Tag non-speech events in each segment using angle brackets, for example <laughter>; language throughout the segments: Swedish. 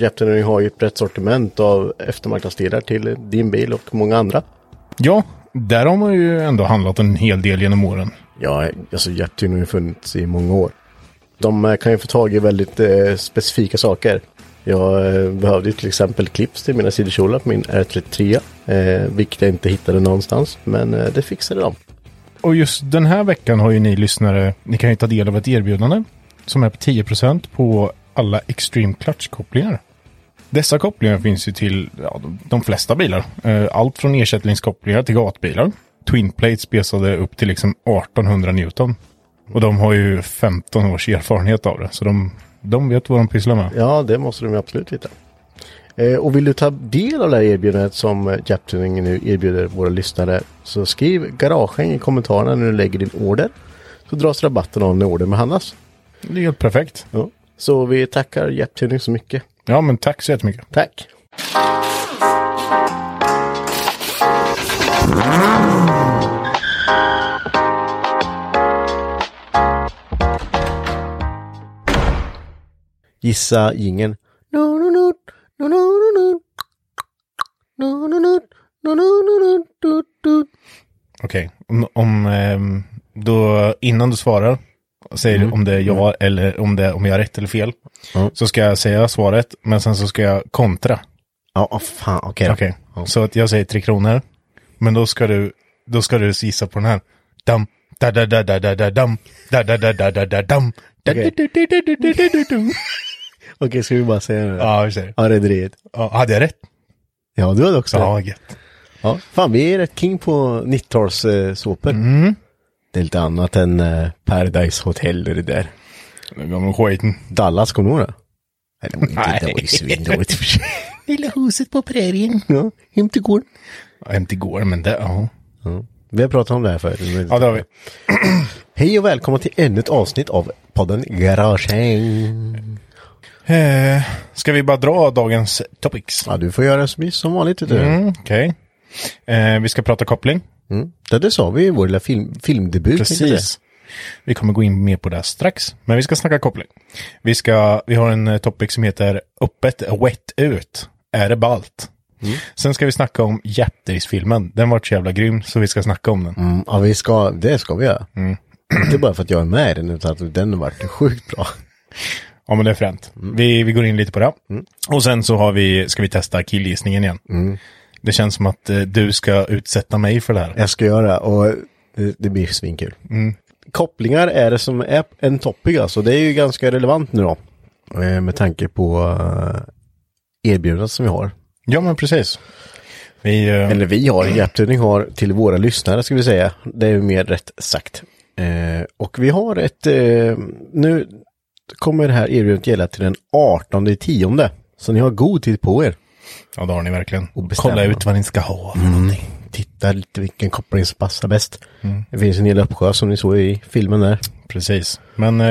Japtuning har ju ett brett sortiment av eftermarknadsdelar till din bil och många andra. Ja, där har man ju ändå handlat en hel del genom åren. Ja, alltså Japtuning har ju funnits i många år. De eh, kan ju få tag i väldigt eh, specifika saker. Jag eh, behövde till exempel clips till mina sidokjolar på min R33. Eh, vilket jag inte hittade någonstans. Men eh, det fixade de. Och just den här veckan har ju ni lyssnare, ni kan ju ta del av ett erbjudande som är på 10% på alla Extreme Clutch-kopplingar. Dessa kopplingar finns ju till ja, de- flesta bilar. Eh, Allt från ersättningskopplingar till gatbilar. Twin plates spesade upp till liksom 1800 Newton. Och de har ju 15 års erfarenhet av det. Så de, de vet vad de pysslar med. Ja, det måste de absolut veta. Eh, och vill du ta del av det här erbjudandet som eh, Japtuning nu erbjuder våra lyssnare så skriv garagen i kommentarerna när du lägger din order. Så dras rabatten av när ordern behandlas. Det är helt perfekt. Ja. Så vi tackar Japtuning så mycket. Ja, men tack så jättemycket. Tack! Gissa jingeln. No, no, no, no, no, no, no. No, no, no, no, no, no, no, do, do. Okej, om, om ehm, då innan du svarar, säger du om det är ja eller om, det, om jag har rätt eller fel. Ja. Så ska jag säga svaret, men sen så ska jag kontra. Ja, oh, fan, okej då. Okej, så att jag säger tre kronor. Men då ska du, då ska du gissa på den här. Dam, da da da da da da dam, da da da da da da dam. Da, Okej. da, da, da, da, da, da, da, dum. Okej, ska vi bara säga det? Ja, vi säger. Ja, Rederiet. Ja, hade jag rätt? Ja, du hade också Ja, gött. Ja, fan vi är rätt king på 90-talssåpor. Mm. Det är lite annat än eh, Paradise Hotel och det där. Gamla skiten. Dallas, kommer du ihåg det? Nej, det var inte, det var ju svindåligt i och för sig. <laughs> Lilla huset på prärien. Ja, hem till gården. Ja, Hem till går, men det, ja. Ja. Vi har pratat om det här förut. Ja, det har vi. <clears throat> Hej och välkomna till ännu ett avsnitt av podden Garagen. Eh, ska vi bara dra dagens topics? Ja, du får göra som, vanligt. Mm, Okej. Eh, vi ska prata koppling. Mm. Det, det sa vi i vår lilla film, filmdebut. Precis. Vi kommer gå in mer på det strax. Men vi ska snacka koppling. Vi, ska, vi har en eh, topic som heter Öppet, wet ut. Är det ballt? Sen ska vi snacka om Japdays-filmen. Den var så jävla grym, så vi ska snacka om den. Mm, ja, vi ska, det ska vi göra. Inte bara för att jag är med i den, utan att den har varit sjukt bra. Ja, men det är fränt. Vi, vi går in lite på det. Och sen så har vi, ska vi testa killgissningen igen. Det känns som att eh, du ska utsätta mig för det här. Jag ska göra och det, det blir svinkul. Kopplingar är det som är en topic alltså. Det är ju ganska relevant nu då. Eh, Med tanke på uh, erbjudandet som vi har. Ja, men precis. Vi, eh, Eller vi har, Japtuning har till våra lyssnare ska vi säga. Det är ju mer rätt sagt. Eh, och vi har ett, eh, nu kommer det här erbjudandet gälla till den 18 i tionde. Så ni har god tid på er. Ja, det har ni verkligen. Kolla ut vad ni ska ha för någonting. titta lite vilken koppling som passar bäst. Mm. Det finns en hel uppsjö som ni såg i filmen där. Precis. Men eh,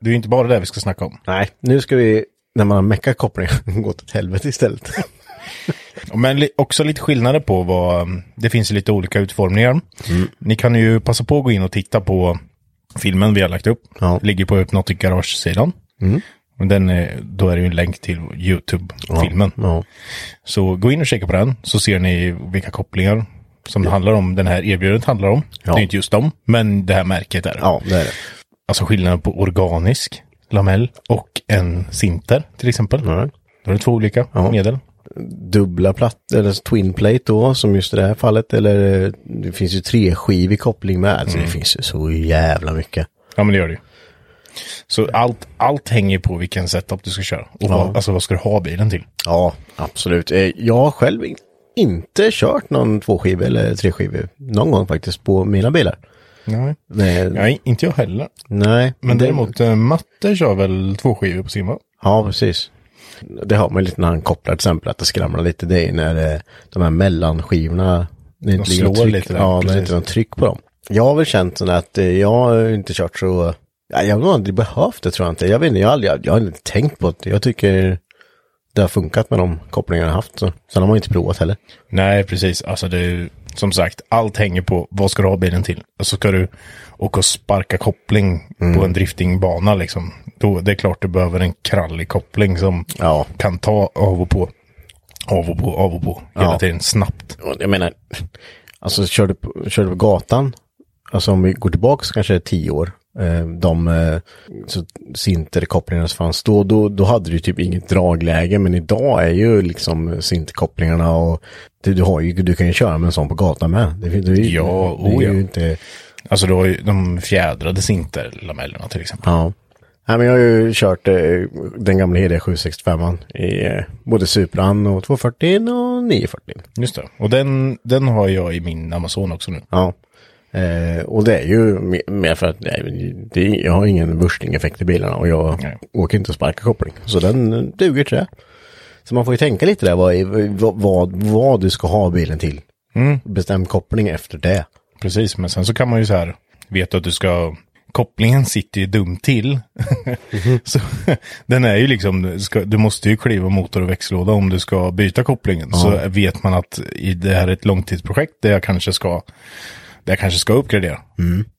det är ju inte bara det vi ska snacka om. Nej, nu ska vi, när man har meckat kopplingen, <laughs> gå åt helvete istället. <laughs> Men li- också lite skillnader på vad, det finns lite olika utformningar. Ni kan ju passa på att gå in och titta på filmen vi har lagt upp. Ja. Ligger på Hypnotic Garage-sidan. Och den är, då är det ju en länk till YouTube-filmen. ja. Så gå in och kika på den så ser ni vilka kopplingar som det handlar om, den här erbjudandet handlar om. Ja. Det är inte just dem, men det här märket är det. ja, det är det. Alltså skillnaden på organisk lamell och en sinter till exempel. Ja. Då är det två olika Ja. medel. Dubbla platt, eller twin plate då, som just i det här fallet. Eller eh, det finns ju treskivig koppling med. Alltså det finns ju så jävla mycket. Ja, men det gör det ju. Så allt, allt hänger på vilken setup du ska köra. Och Ja. vad, alltså vad ska du ha bilen till? Ja, absolut. Eh, Jag har själv in- inte kört någon tvåskivig eller treskivig någon gång faktiskt på mina bilar. Nej. Nej, Nej, inte jag heller. nej Men det- däremot eh, Matte kör väl två skivor på sin va? Ja, precis. Det har man lite när han kopplar till exempel att det skramlar lite. Det är när eh, de här mellanskivorna, det inte något slår tryck, lite där, ja, det är precis. inte något tryck på dem. Jag har väl känt att jag har inte kört så, jag har aldrig behövt det tror jag inte. Jag vet inte, jag har, aldrig, jag har inte tänkt på det. Jag tycker det har funkat med de kopplingar jag har haft. Så. Sen har man inte provat heller. Nej, precis. Alltså det är som sagt, allt hänger på vad ska du ha bilen till. Alltså ska du åka och sparka koppling på en driftingbana liksom. Då det är klart du behöver en krallig koppling som Ja. kan ta av och på. Av och på, av och på. Hela Ja. tiden snabbt. Jag menar, alltså kör du, på, kör du på gatan, alltså om vi går tillbaka så kanske det är tio år, de eh, så sinterkopplingarna som fanns då, då, då hade du typ inget dragläge, men idag är ju liksom sinterkopplingarna och det, du har ju, du kan ju köra med en sån på gatan med. Det, det, det, Ja, det är oh ja. ju inte, Alltså du ju de fjädrade sinterlamellerna till exempel. ja. Nej, men jag har ju kört eh, den gamla heliga 765 i eh, både Supran och 240 och 940. Just det. Och den, den har jag i min Amazon också nu. Ja. Eh, och det är ju me- mer för att nej, det, jag har ingen bursting-effekt i bilarna och jag Nej. åker inte och sparkar koppling. Så den duger till det. Så man får ju tänka lite där vad, vad, vad, du ska ha bilen till. Bestäm koppling efter det. Precis, men sen så kan man ju så här veta att du ska kopplingen sitter ju dumt till. <laughs> så den är ju liksom, du ska, du måste ju kliva motor och växellåda om du ska byta kopplingen. Så vet man att i det här är ett långtidsprojekt där jag kanske ska, jag kanske ska uppgradera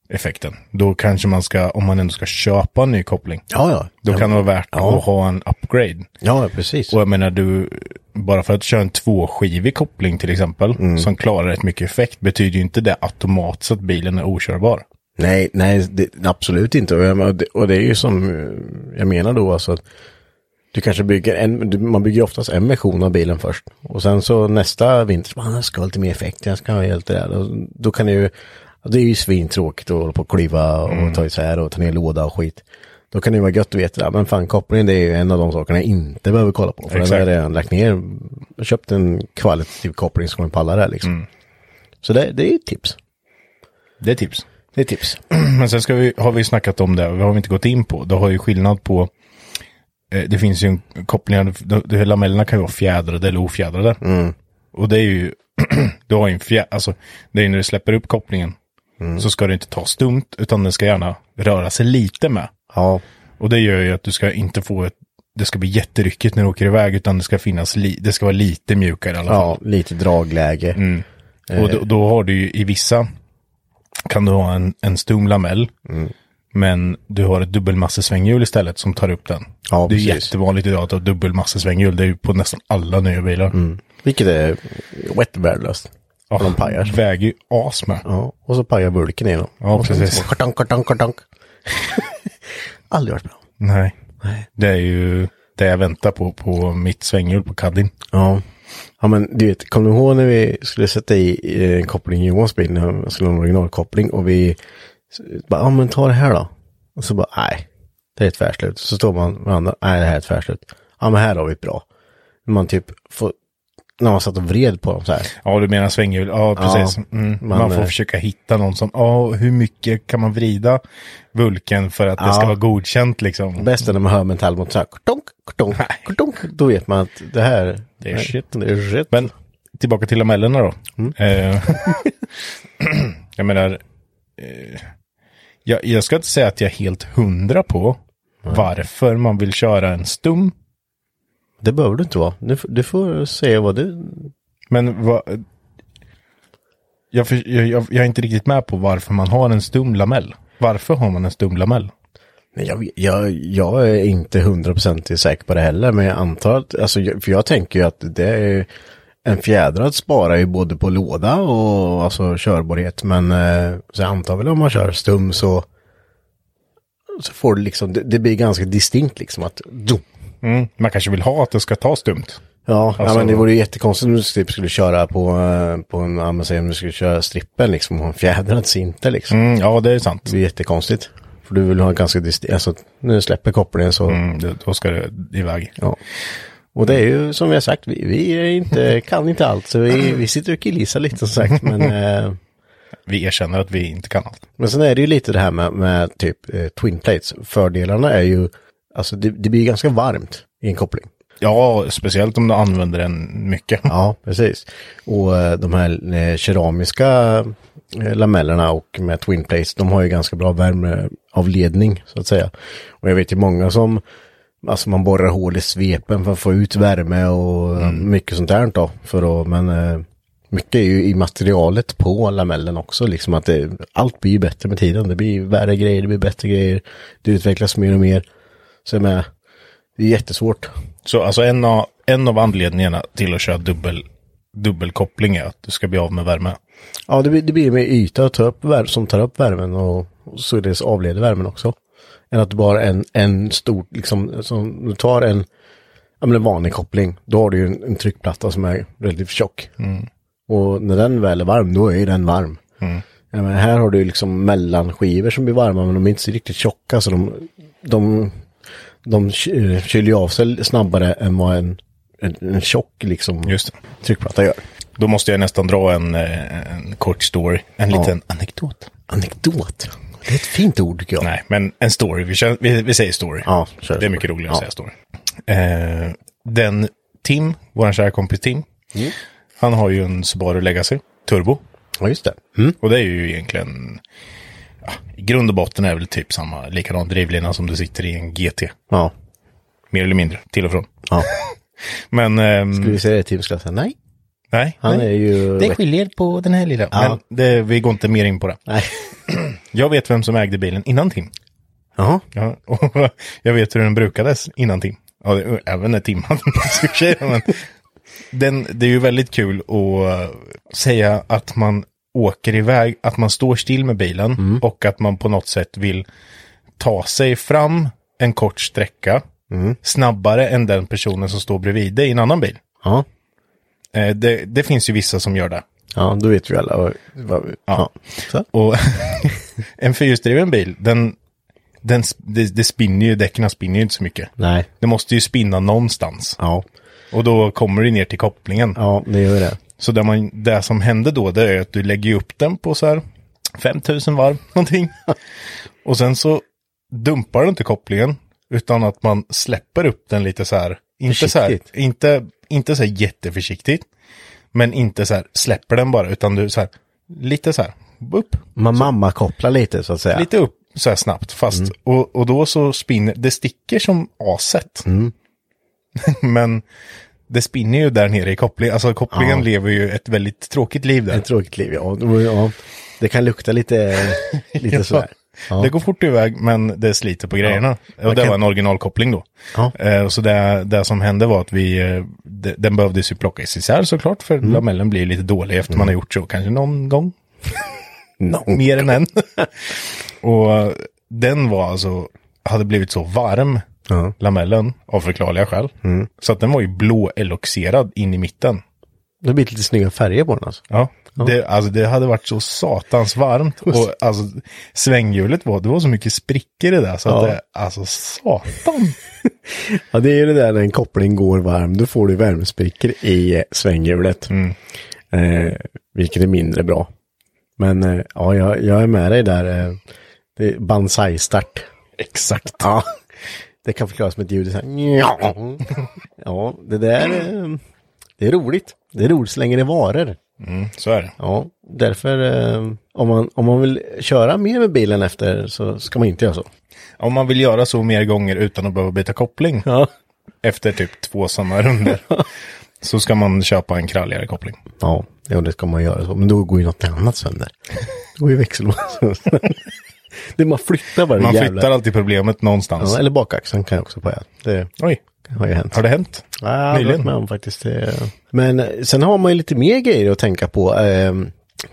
effekten. Då kanske man ska, om man ändå ska köpa en ny koppling, Ja, ja. då ja, kan det vara värt att ha en upgrade. Ja, precis. Och jag menar du, bara för att köra en tvåskivig koppling till exempel, som klarar rätt mycket effekt, betyder ju inte det automatiskt att bilen är okörbar. Nej, nej, det, absolut inte. Och, det- och det är ju som jag menar då alltså att du kanske bygger en, man bygger oftast en version av bilen först. Och sen så nästa vinter, bara, "Ah, jag ska ha lite mer effekt, jag ska ha helt det där. Och då kan det ju, det är ju svintråkigt att hålla på och kliva och ta isär och ta ner låda och skit. Då kan det ju vara gött att veta, men fan kopplingen det är ju en av de sakerna jag inte behöver kolla på. För den har jag Exakt. redan lagt ner, köpt en kvalitativ koppling som kommer palla det här liksom. Så det, det är tips. Det är tips. Det är tips. <clears throat> Men sen ska vi, har vi snackat om det, det har vi inte gått in på. Det har ju skillnad på, det finns ju en de, lamellerna kan ju vara fjädrade eller ofjädrade. Och det är ju, <clears throat> du har ju en fjä, alltså, det är när du släpper upp kopplingen, så ska det inte ta stumt, utan den ska gärna röra sig lite med. Ja, Och det gör ju att du ska inte få ett, det ska bli jätteryckigt när du åker iväg, utan det ska finnas, li, det ska vara lite mjukare i alla fall. ja lite dragläge. Och då, då har du ju i vissa, kan du ha en, en stum lamell, men du har ett dubbelmassesvänghjul istället som tar upp den. Ja, det är precis. jättevanligt idag att ha dubbelmassesvänghjul, det är ju på nästan alla nya bilar. Vilket är wet värdelöst. Ja, de pajar. Väger ju as med. Ja, och så pajar bulken i dem. Ja, och precis. så Kartonk, kartonk, kartonk. <laughs> Aldrig varit bra. Nej. Det är ju det jag väntar på, på mitt svänghjul på Caddin. Ja. Ja men du vet, kommer du ihåg när vi skulle sätta i eh, en koppling i Johans bil, när vi skulle ha en originalkoppling och vi s- bara, ja men ta det här då. Och så bara, nej, det är ett tvärslut. Så står man med andra, nej det här är ett tvärslut. Ja men här har vi ett bra. Man typ får, när man satt och vred på dem så här. Ja, du menar svänghjul. Ja, precis. Ja, mm. man, man får eh, försöka hitta någon som, ja, hur mycket kan man vrida vulken för att det Ja. ska vara godkänt liksom? Bäst är när man hör mental mot så här, kartonk, kartonk, kartonk. Då vet man att det här Det är shit. Det är shit. Men tillbaka till lamellerna då. Eh, <laughs> <clears throat> jag menar, eh, jag, jag ska inte säga att jag är helt hundra på varför man vill köra en stum. Det behöver du inte vara. Du, du får säga vad du... Men vad... Jag, för, jag, jag, jag är inte riktigt med på varför man har en stum lamell. Varför har man en stum lamell? Nej, Jag, jag, jag är inte hundraprocentigt säker på det heller, men jag antar att, alltså, jag- för jag tänker ju att det är en fjädrad sparar ju både på låda och alltså körbarhet, men eh, så jag antar väl om man kör stum så så får du liksom, det, det blir ganska distinkt liksom att. Mm. Man kanske vill ha att det ska ta stumt. Ja, ja Alltså- men det vore ju jättekonstigt om du typ skulle köra på, eh, på en, ja men säg om du skulle köra strippen liksom och en fjädrad inte liksom. Mm, ja, det är sant. Det blir jättekonstigt. För du vill ha ganska distinkt, alltså när du släpper kopplingen så Mm, det, då ska det iväg. Ja. Och det är ju som vi har sagt, vi, vi inte, kan inte allt. Så vi, vi sitter och killgissar lite som sagt. Men, <laughs> eh, Vi erkänner att vi inte kan allt. men sen är det ju lite det här med, med typ eh, Twin Plates. Fördelarna är ju, alltså det, det blir ganska varmt i en koppling. Ja, speciellt om du använder den mycket. Ja, precis. Och eh, de här eh, keramiska eh, lamellerna och med Twin Plates, de har ju ganska bra värmeavledning så att säga. Och jag vet ju många som, alltså man borrar hål i svepen för att få ut värme och eh, mycket sånt där då. För att, men eh, mycket är ju i materialet på lamellen också, liksom att det, allt blir ju bättre med tiden. Det blir värre grejer, det blir bättre grejer, det utvecklas mer och mer. Så jag menar, det är jättesvårt. Så alltså en av, en av anledningarna till att köra dubbel, dubbelkoppling är att du ska bli av med värme. Ja, det blir, det blir med yta att ta upp värme, som tar upp värmen och, och således avleder värmen också. Än att du bara en, en stor, liksom, som du tar en, ja men en vanlig koppling, då har du ju en, en tryckplatta som är relativt tjock. Och när den väl är varm, då är ju den varm. Ja, men här har du liksom mellanskivor som blir varma, men de är inte så riktigt tjocka, så de, de, de ky- kyler ju av sig snabbare än vad en, en, en tjock liksom, tryckplatta gör. Då måste jag nästan dra en, eh, en kort story. En liten anekdot. Anekdot. Det är ett fint ord tycker jag. Nej, men en story. Vi, kör, vi, vi säger story. Ja, kör det är mycket roligare att Ja. säga story. Eh, den Tim, vår kära kompis Tim, Mm. han har ju en Subaru Legacy Turbo. Ja, just det. Mm. Och det är ju egentligen, ja, i grund och botten är väl typ samma, likadan drivlina som du sitter i en GT. Ja. Mer eller mindre, till och från. ja. <laughs> Men, ehm, Ska vi säga det till Tim ska säga nej? Nej. Han nej. är ju... Det skiljer på den här lilla. Ja. Men det, vi går inte mer in på det. Nej. <clears throat> Jag vet vem som ägde bilen innan Tim. Jaha. Ja, och <laughs> jag vet hur den brukades innan Tim. Ja, det- även när Tim hade en <laughs> sushi. Men den, det är ju väldigt kul att säga att man åker iväg, att man står still med bilen och att man på något sätt vill ta sig fram en kort sträcka snabbare än den personen som står bredvid dig i en annan bil. Ja. Eh, Det, det finns ju vissa som gör det. Ja, då vet vi alla vad... vad ja. Så. Och <laughs> en fyrhjulsdriven bil, den, den, det, det spinner ju, däcken spinner ju inte så mycket. Nej. Det måste ju spinna någonstans. Ja. Och då kommer det ner till kopplingen. Ja, det gör det. Så det, man, det som händer då, det är att du lägger upp den på så här 5000 varv, <laughs> någonting. Och sen så dumpar du inte kopplingen, utan att man släpper upp den lite så här. Inte så här, inte, inte så här jätteförsiktigt. Men inte så här, släpper den bara, utan du så här, lite så här, upp, Man mamma kopplar lite så att säga. lite upp så här snabbt. Fast, och, och då så spinner, det sticker som aset. <laughs> Men det spinner ju där nere i kopplingen. Alltså kopplingen Ja. lever ju ett väldigt tråkigt liv där. Ett tråkigt liv, ja. Det, ja. kan lukta lite, <laughs> lite sådär. Ja. Det går fort iväg men det sliter på grejerna. Och det kan- var en originalkoppling då. Ja. Eh, så det, det som hände var att vi, eh, de, den behövdes ju plockas isär såklart för Mm. lamellen blir lite dålig efter man har gjort så kanske någon gång. <laughs> No. Mer än en. <laughs> och den var alltså, hade blivit så varm, Ja. lamellen, av förklarliga skäl. Mm. Så att den var ju blå eloxerad in i mitten. Det har blivit lite snygga färger på den alltså. Ja, Det, alltså, det hade varit så satans varmt. Och alltså, svänghjulet var, det var så mycket sprickor i det. Så att Ja. det, alltså satan. <laughs> Ja, det är ju det där när en koppling går varm, då får du värmesprickor i eh, svänghjulet. Eh, vilket är mindre bra. Men eh, ja, jag, jag är med dig där. Eh, det är banzai-start. Exakt. Ja, det kan förklaras med ett ljud så här. Ja, ja det där eh, det är roligt. Det är roligt så länge det varar. Mm, så är det. Ja, därför eh, om, man, om man vill köra mer med bilen efter så ska man inte göra så. Om man vill göra så mer gånger utan att behöva byta koppling Ja. efter typ två sådana runder <laughs> så ska man köpa en kralligare koppling. Ja, ja, det ska man göra så. Men då går ju något annat sönder. Då går ju växelmotorn sönder. <laughs> Det man flyttar bara. Man jävla- flyttar alltid problemet någonstans. Ja, eller bakaxeln kan jag också på. Det Oj, har ju hänt. har det hänt? Ja, jag har Nyligen? med om faktiskt. Men eh, sen har man ju lite mer grejer att tänka på. Eh,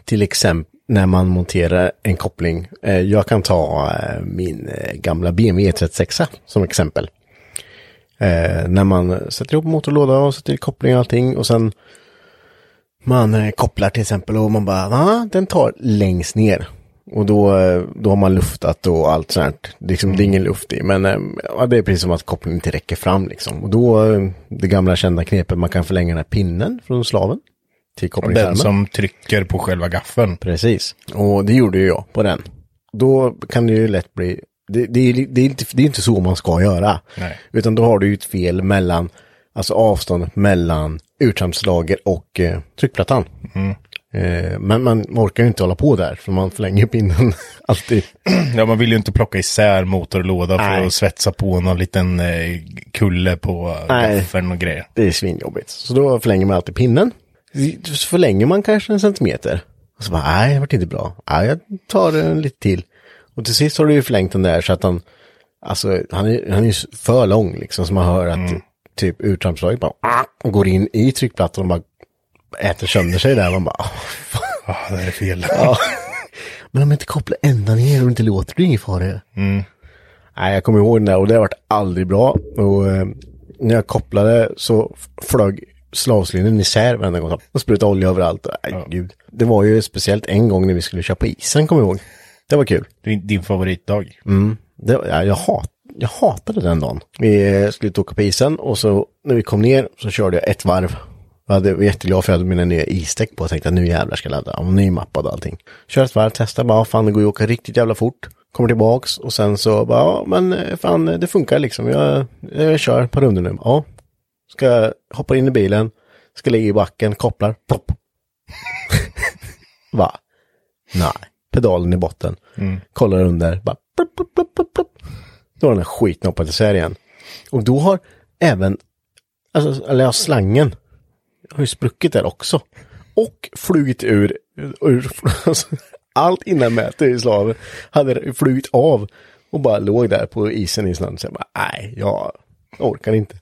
till exempel när man monterar en koppling. Eh, jag kan ta eh, min gamla BMW E36 som exempel. När man sätter ihop motorlåda och sätter i koppling och allting och sen man kopplar till exempel och man bara, ah, den tar längst ner. Och då, eh, då har man luftat och allt sånt. Det är, liksom, det är ingen luft i. Men eh, ja, det är precis som att kopplingen inte räcker fram liksom. Och då, eh, det gamla kända knepet, man kan förlänga den här pinnen från slaven. Till Den kopplingsarmen. som trycker på själva gaffeln. Precis. Och det gjorde ju jag på den. Då kan det ju lätt bli, det, det, är, det, är, inte, det är inte så man ska göra. Nej. Utan då har du ju ett fel mellan, alltså avståndet mellan uttrampslager och eh, tryckplattan. Eh, men man orkar ju inte hålla på där, för man förlänger pinnen <laughs> alltid. <clears throat> Ja, man vill ju inte plocka isär motor och låda för Nej. att svetsa på någon liten eh, kulle på gaffeln och grejer. Det är svinjobbigt. Så då förlänger man alltid pinnen. Så förlänger man kanske en centimeter. Och så bara, nej, det vart inte bra. Nej, jag tar en lite till. Och till sist har du ju förlängt den där så att han, alltså han är, han är ju för lång liksom. Så man hör att typ urtrampslaget bara och går in i tryckplattan och bara äter sönder sig där. Man bara, fan. Ah, det är fel. Ja. Men om jag inte kopplar ända ner och inte låter det är ingen fara. Nej, jag kommer ihåg den där och det har varit aldrig bra. Och eh, när jag kopplade så flög slavslinnen isär varenda gång. Och sprutade olja överallt. Nej, gud. Det var ju speciellt en gång när vi skulle köpa isen, kommer jag ihåg. Det var kul. Din, din favoritdag. Det, ja, jag, hat, jag hatade den dagen. Vi skulle åka på isen och så när vi kom ner så körde jag ett varv. Jag var jätteglad för jag hade mina nya isdäck på och tänkte att nu jävlar ska jag ladda. Och nymappad och allting. Kör ett varv, testar bara, fan det går ju att åka riktigt jävla fort. Kommer tillbaks och sen så bara, ja men eh, fan det funkar liksom. Jag, jag kör ett par runder nu. Ja. Ska hoppa in i bilen, ska ligga i backen, kopplar, plopp. <laughs> Va? Nej. Pedalen i botten. Kollar under, bara plopp, plopp, plopp, plopp. Då har den här skiten hoppat isär igen. Och då har även, alltså, eller ja, slangen har ju spruckit där också. Och flugit ur, ur <laughs> allt innanmäte i slaven hade flugit av och bara låg där på isen i snön. Så jag bara, nej, jag orkar inte.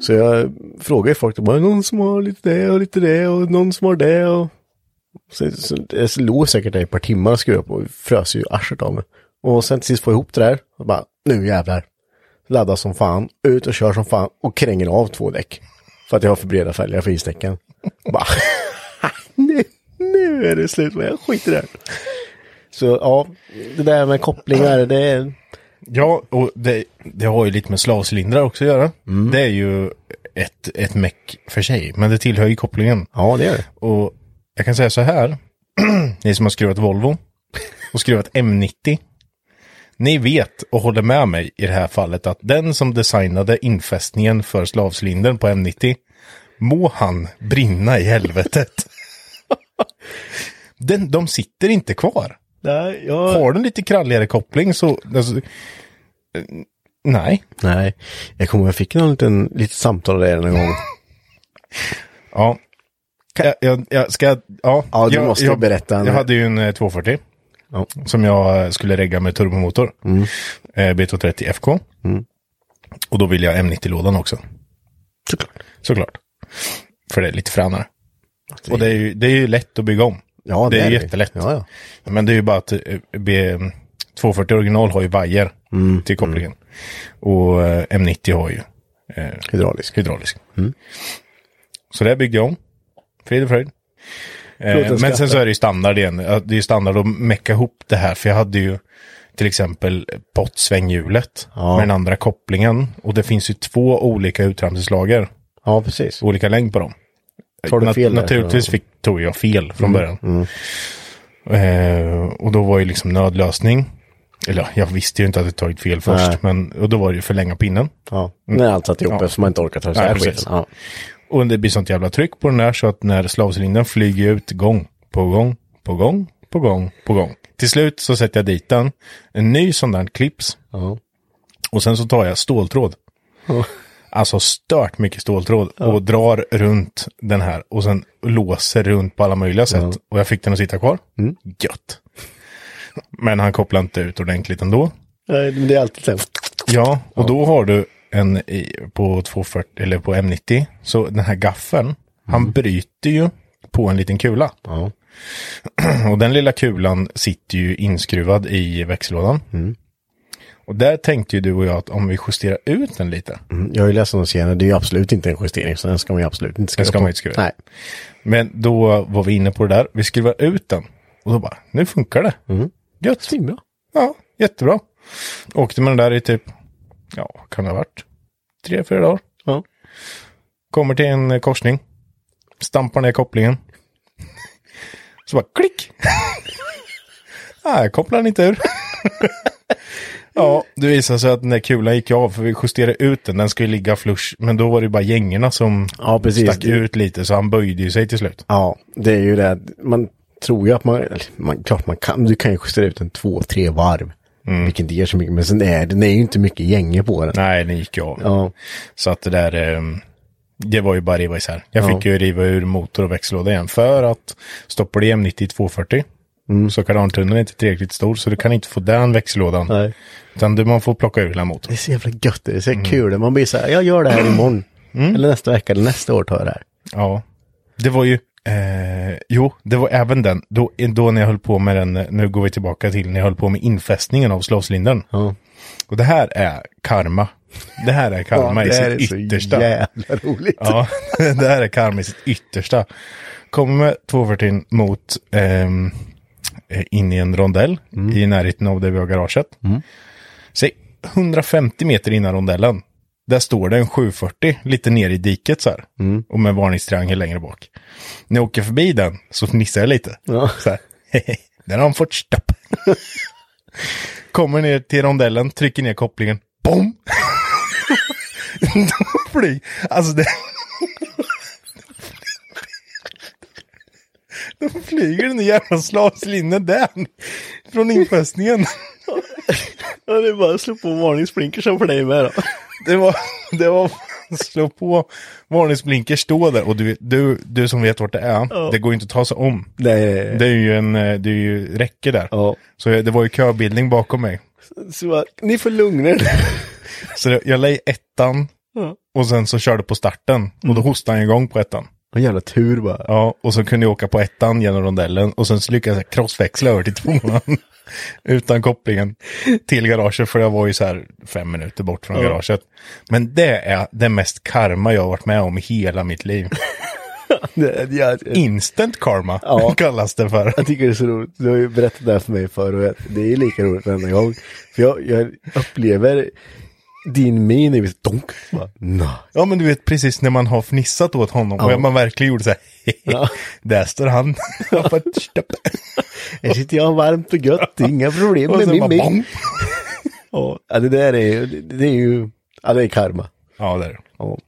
Så jag frågade folk, det var någon som har lite det och lite det och någon som har det och så, så, jag låg säkert där i ett par timmar och skruvade på och frös ju arslet av mig. Och sen till sist få ihop det där och bara, nu jävlar. Ladda som fan, ut och kör som fan och kränger av två däck. För att jag har för breda fälgar för isdäcken. <laughs> bara, <laughs> nu, nu är det slut med jag skiter i det. Så ja, det där med kopplingar, det är, Ja, och det, det har ju lite med slavcylindrar också att göra. Det är ju ett, ett meck för sig, men det tillhör ju kopplingen. ja det är det. Och jag kan säga så här, <clears throat> ni som har skruvat Volvo och skruvat M90, ni vet och håller med mig i det här fallet att den som designade infästningen för slavcylindern på M90, må han brinna i helvetet. <laughs> Den, de sitter inte kvar. Nej, jag... Har du en lite kralligare koppling så... Alltså, eh, nej. Nej, jag kommer jag fick någon liten, litet samtal där en gång. Ja. Jag, jag, jag ska... Ja, Ja, du jag, måste jag, berätta. Jag hade ju en eh, 240 Ja. som jag skulle regga med turbomotor. Mm. Eh, B230 FK. Och då vill jag M90-lådan också. Såklart. Såklart. För det är lite fränare. Och det är ju, det är ju lätt att bygga om. Ja, det, är det. jättelätt. Ja, ja. Men det är ju bara att eh, B, 240 original har ju vajer Mm, till kopplingen. Och eh, M90 har ju eh, Hydraulisk. hydraulisk. Mm. Så det byggde jag om. Frid och fröjd. Eh, men sen så är det ju standard igen. Det är ju standard att mecka ihop det här. För jag hade ju till exempel pottsvänghjulet Ja. med den andra kopplingen. Och det finns ju två olika utramningslager. Ja, precis. Olika längd på dem. Tar du fel? Naturligtvis fick, tog jag fel från början. Eh, och då var ju liksom nödlösning. Eller jag visste ju inte att jag tagit fel först. Nej. Men, och då var det ju förlänga pinnen. Ja, när allt satt ihop Ja. eftersom man inte orkar ta Nej, isär skiten. Ja. Och det blir sånt jävla tryck på den där så att när slavcylindern flyger ut gång på gång på gång på gång på gång. Till slut så sätter jag dit den, en ny sån där clips Ja. och sen så tar jag ståltråd. Ja. Alltså stört mycket ståltråd och drar runt den här och sen låser runt på alla möjliga sätt. Och jag fick den att sitta kvar. Gött. Men han kopplade inte ut ordentligt ändå. Nej, men det är alltid så. Ja, och då har du en i, på 240 eller på M90. Så den här gaffeln, han bryter ju på en liten kula. Ja. <clears throat> Och den lilla kulan sitter ju inskruvad i växellådan. Och där tänkte ju du och jag att om vi justerar ut den lite. Mm, Jag har ju läst om senare, det är ju absolut inte en justering, så den ska man ju absolut inte skruva ska på. man inte skruva. Nej. Men då var vi inne på det där. Vi skruvar ut den. Och då bara, nu funkar det. Gött. Svinbra. Ja, jättebra. Åkte med den där i typ, ja, kan det ha varit? Tre, fyra dagar. Ja. Kommer till en eh, korsning. Stampar ner kopplingen. Så bara klick! <laughs> Nej, jag kopplar den inte ur. <laughs> ja, det visade sig att den där kulan gick av för vi justerade ut den. Den ska ju ligga flush. Men då var det bara gängerna som Ja, precis. stack ut lite så han böjde ju sig till slut. Ja, det är ju det. Man tror ju att man, man klart man kan, du kan ju justera ut en två, tre varv. Vilket inte ger så mycket, men sen är den är ju inte mycket gänger på den. Nej, den gick ju av. Ja, Så att det där, eh, det var ju bara riva isär. Jag Ja. fick ju riva ur motor och växellåda igen för att stoppar du M90 240 Mm. så kardantunneln är inte tillräckligt stor så du kan inte få den växellådan. nej. Utan du, man får plocka ur hela Det motorn. är så jävla gött, det är Mm. så kul. Man blir så här, jag gör det här imorgon. Eller nästa vecka, eller nästa år tar jag det här. Ja, det var ju, eh, jo, det var även den, då, då när jag höll på med den, nu går vi tillbaka till när jag höll på med infästningen av slavcylindern. Ja. Och det här är karma. Det här är karma i det här sitt är så yttersta. jävla roligt. Ja, <laughs> det här är karma i sitt yttersta. Kommer med 240 mot ehm, eh, in i en rondell i närheten av där vi har garaget. Säg 150 meter innan rondellen. Där står det en 740 lite ner i diket så här. Och med varningstriangel längre bak. När jag åker förbi den så fnissar jag lite. Ja. Så här. <laughs> Där har han fått stopp. <laughs> Kommer ner till rondellen, trycker ner kopplingen. Bom! <laughs> Flyg. Alltså det... Då flyger den jävla slavcylindern där. Från infästningen. Ja, det är bara att slå på varningsblinkers som för dig med då. Det var, det var slå på varningsblinker, stå där. Och du, du, du som vet vart det är, det går ju inte att ta sig om. Nej. Det är ju en, eh, det är ju räcke där. Ja. Så det var ju köbildning bakom mig. Så ni får lugna er. Så jag, jag la i ettan Ja. och sen så körde på starten. Och då hostade han igång på ettan. En jävla tur bara. Ja, och så kunde jag åka på ettan genom rondellen och sen lyckades jag crossväxla över till tvåan. <laughs> Utan kopplingen till garaget för jag var ju så här fem minuter bort från garaget. Men det är det mest karma jag har varit med om i hela mitt liv. <laughs> Det, jag, Instant karma Ja. <laughs> kallas det för. jag tycker det är så roligt. Du har ju berättat det här för mig förr och det är lika roligt varenda gång. För jag, jag upplever din min i donk. Bara, Nej. Ja men du vet precis när man har fnissat åt honom Ja. och man verkligen gjorde så här. <laughs> Ja. Där står han. <laughs> Här sitter jag varmt och gött, inga problem med min min. <laughs> Ja, det där är det, det är ju, ja det är karma. Ja det är det. Ja.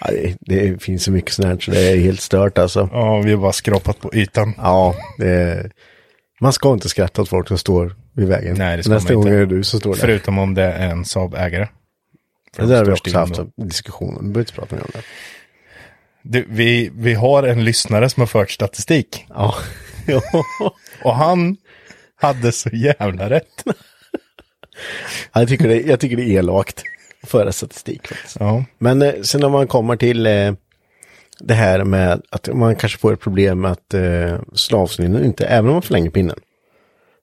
Ja, det, det finns så mycket sånt här så det är helt stört alltså. Ja, vi har bara skrapat på ytan. Ja, det är, man ska inte skratta åt folk som står vid vägen. Nej, det ska Nästa man gång inte. är det du som står där. Förutom om det är en Saab-ägare. Det de där har vi också haft en diskussion om. Behöver inte prata mer om det. Du, vi, vi har en lyssnare som har fört statistik. Ja. <laughs> Och han hade så jävla rätt. Jag, tycker det, jag tycker det är elakt att föra statistik. Faktiskt. Ja. Men eh, sen när man kommer till eh, det här med att man kanske får ett problem med att eh, slavcylindern inte, även om man förlänger pinnen.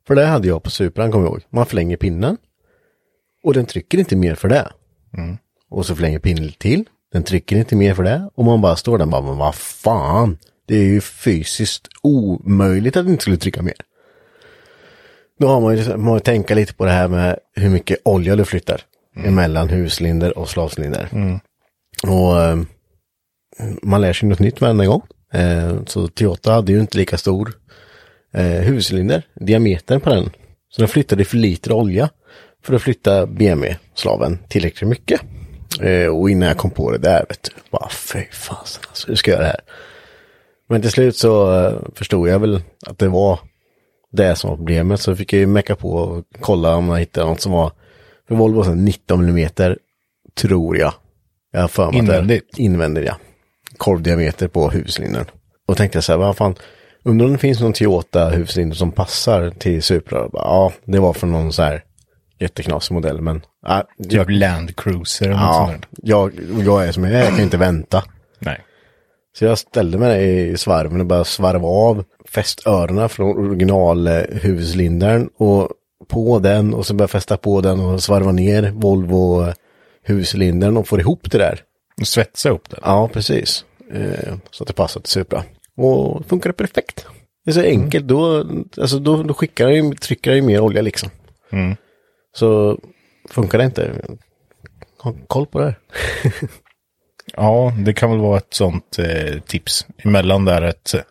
För det hade jag på Supran, kommer jag ihåg. Man förlänger pinnen och den trycker inte mer för det. Och så förlänger pinnen till, den trycker inte mer för det. Och man bara står där och bara, men vad fan. Det är ju fysiskt omöjligt att den inte skulle trycka mer. Då har man ju man får tänka lite på det här med hur mycket olja du flyttar emellan huslinder och slavcylinder. Och eh, man lär sig något nytt varenda gång. Eh, så Toyota hade ju inte lika stor eh, huvudcylinder, diametern på den. Så den flyttade för lite olja för att flytta BMW-slaven tillräckligt mycket. Eh, och innan jag kom på det där, vet du, bara fy fasen, alltså, hur ska jag göra det här? Men till slut så eh, förstod jag väl att det var det som var problemet. Så fick jag ju mecka på och kolla om jag hittade något som var, för Volvo var 19 mm, tror jag. Jag har för mig att det är- Invändigt? Invändigt, ja. Korvdiameter på huvudcylindern. Och tänkte jag så här, vad fan, undrar om det finns någon Toyota huvudcylinder som passar till Supra? Bara, Ja, det var från någon så här jätteknasig modell, men ja, Typ Land Cruiser eller ja, sånt där. jag, jag är som jag är, jag kan inte vänta. Nej. Så jag ställde mig i svarven och började svarva av fästöronen från original huvudcylindern och på den och så började jag fästa på den och svarva ner Volvo huvudcylindern och få ihop det där. Och svetsa upp det. Ja, precis. Eh, så att det passar till Supra. Och funkar det perfekt. Det är så enkelt, då, alltså då, då skickar jag ju, trycker jag ju mer olja liksom. Mm. Så funkar det inte, ha koll på det. <laughs> Ja, det kan väl vara ett sånt eh, tips emellan där att eh,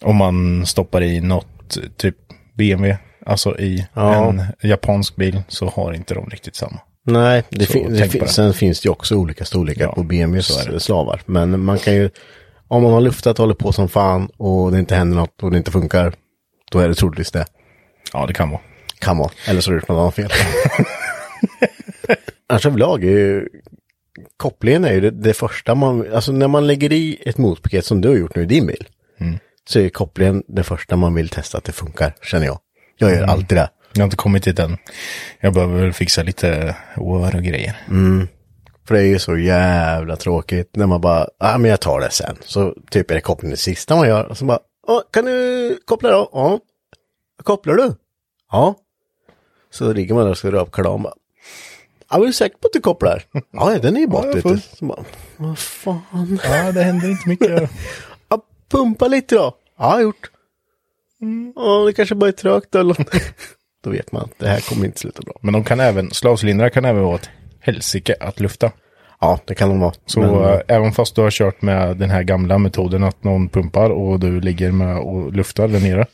om man stoppar i något typ BMW, alltså i Ja. en japansk bil så har inte de riktigt samma. Nej, det Så fin- det fin- det. sen finns det ju också olika storlekar Ja, på BMWs slavar. Men man kan ju, om man har luftat och håller på som fan och det inte händer något och det inte funkar, då är det troligtvis det. Ja, det kan vara. Kan vara. Eller så har du gjort något annat fel. Annars <laughs> överlag är ju kopplingen är ju det, det första man, alltså när man lägger i ett motpaket som du har gjort nu i din bil, Mm. så är kopplingen det första man vill testa att det funkar, känner jag. Jag Mm. gör alltid det. Jag har inte kommit dit än. Jag behöver väl fixa lite år och grejer. För det är ju så jävla tråkigt när man bara, ja ah, men jag tar det sen. Så typ är det kopplingen det sista man gör. Och så bara, Åh, kan du koppla då? Ja. Kopplar du? Ja. Så ligger man där och ska kardan bara. Ja, är du säker på att du kopplar? ja, den är ju bort Ja, Så bara, vad fan. Ja, det händer inte mycket. <laughs> Ja, pumpa lite då. Ja, gjort. Ja, det kanske bara är trögt eller något. <laughs> Då vet man att det här kommer inte sluta bra. Men de kan även, slavcylindrar kan även vara ett helsike att lufta. Ja, det kan de vara. Så Men, eh, även fast du har kört med den här gamla metoden att någon pumpar och du ligger med och luftar där nere.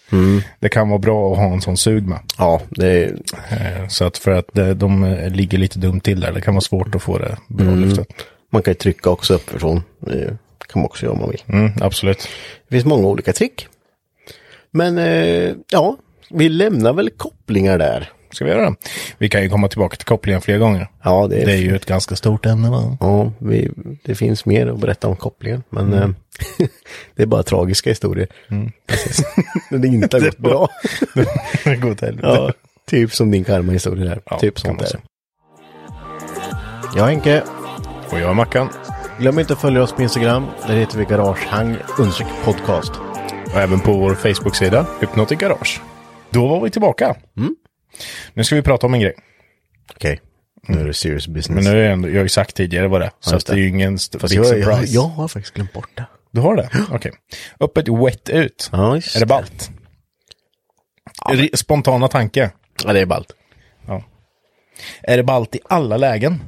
Det kan vara bra att ha en sån sug med. ja, det är, Eh, Så att för att de eh, ligger lite dumt till där. Det kan vara svårt att få det bra luftat. man kan ju trycka också uppifrån. Det kan man också göra om man vill. Mm, absolut. Det finns många olika trick. Men ja, vi lämnar väl kopplingar där. Ska vi göra det? Vi kan ju komma tillbaka till kopplingen fler gånger. Ja, det är, Det är ju ett ganska stort ämne va? ja vi, det finns mer att berätta om kopplingen. Men eh, <laughs> det är bara tragiska historier. Precis. <laughs> När det inte har gått bra. <laughs> Det helvete. ja, typ som din karma-historia där. Ja, typ sånt där. säga. Ja, Henke. Och jag är Mackan. Glöm inte att följa oss på Instagram. Där heter vi Garagehang podcast. Och även på vår Facebook-sida, Hypnotic Garage. Då var vi tillbaka. Nu ska vi prata om en grej. Okej, nu är det serious business. Men nu är jag, ändå, jag har ju sagt tidigare vad det är. Så det är det. ju ingen big jag, jag, surprise. jag har faktiskt glömt bort det. Du har det? Okej. Öppet wet ut. Ja, är det ballt? Ri- Spontana tanke. Ja, det är ballt. Ja. Är det ballt i alla lägen?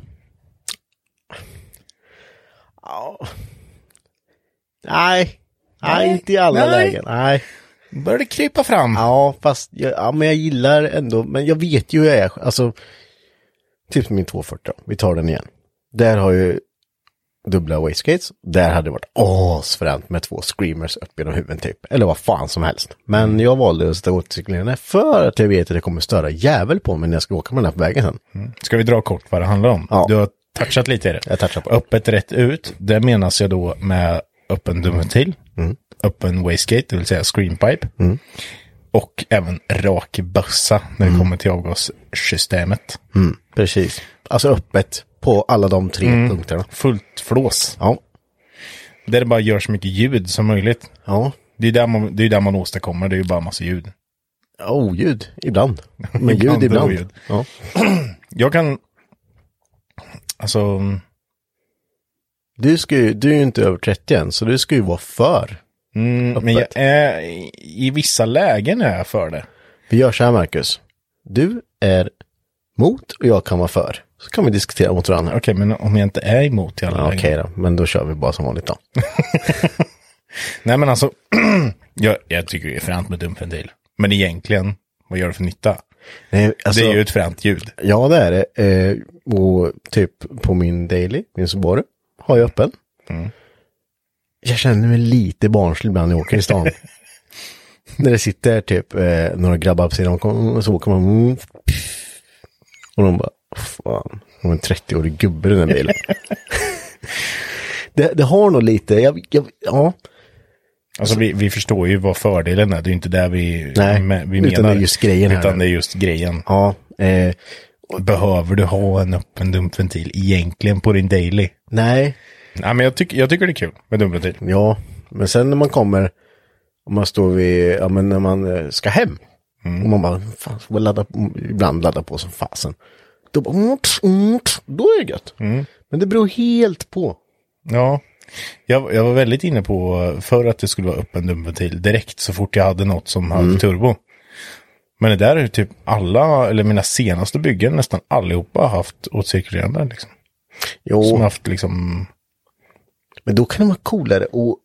Nej. Nej, Nej. inte i alla Nej. lägen. Nej. Börjar det krypa fram? Ja, fast jag, ja, men jag gillar ändå, men jag vet ju hur jag är. Alltså, typ som min 240 då. Vi tar den igen. Där har ju dubbla wastegates. Där hade det varit asfränt med två screamers upp genom huvudet typ. Eller vad fan som helst. Men jag valde att sätta återcyklingarna för att jag vet att det kommer störa jävel på mig när jag ska åka med den här på vägen sen. Ska vi dra kort vad det handlar om? Ja. Du har touchat lite i det. Jag touchar på. Öppet rätt ut, det menas jag då med öppen dumventil, Mm. Öppen wastegate, det vill säga screenpipe. Och även rak bössa när det kommer till avgassystemet. Mm, precis. Alltså öppet på alla de tre punkterna. Fullt flås. Ja. Där det bara gör så mycket ljud som möjligt. Ja. Det är där man, det är där man åstadkommer, det är ju bara massa ljud. Oljud, ibland. Men ljud ibland. oljud. <laughs> Ja. <clears throat> Jag kan... Alltså... Du, ska ju, du är ju inte över 30 än, så du ska ju vara för. Mm, men jag är, i- vissa lägen är jag för det. Vi gör så här, Marcus. Du är mot och jag kan vara för. Så kan vi diskutera mot varandra. Okej, men om jag inte är emot i alla Ja, lägen. Okej då, men då kör vi bara som vanligt då. <laughs> Nej, men alltså. <clears throat> jag, jag tycker det är fränt med dumventil. Men egentligen, vad gör det för nytta? Nej, alltså, det är ju ett fränt ljud. Ja, det är det. Eh, och typ på min daily, min Subaru, har jag öppen. Jag känner mig lite barnslig ibland när jag åker i stan. <laughs> när det sitter typ eh, några grabbar på sidan och så åker man. Mm, och de bara, fan, de är en 30-årig gubbe i den här bilen. <laughs> det, det har nog lite, jag, jag, ja, Alltså vi, vi förstår ju vad fördelen är. Det är ju inte där vi, Nej, vi utan menar. det är just grejen här. Utan det är just grejen. ja, eh, Behöver du ha en öppen dumpventil egentligen på din daily? nej, Nej, men jag, tycker jag tycker det är kul med dumpventil. Ja, men sen när man kommer, om man står vid, ja men när man eh, ska hem. Och man bara, fan, får väl ladda, ibland ladda på som fasen. Då bara, mm, mm, då är det gött. Men det beror helt på. Ja, jag, jag var väldigt inne på för att det skulle vara öppen dumpventil direkt så fort jag hade något som hade turbo. Men det där är typ alla, eller mina senaste byggen, nästan allihopa har haft åtcirkulerande liksom. Jo, Som har haft liksom, men då kan det vara coolare att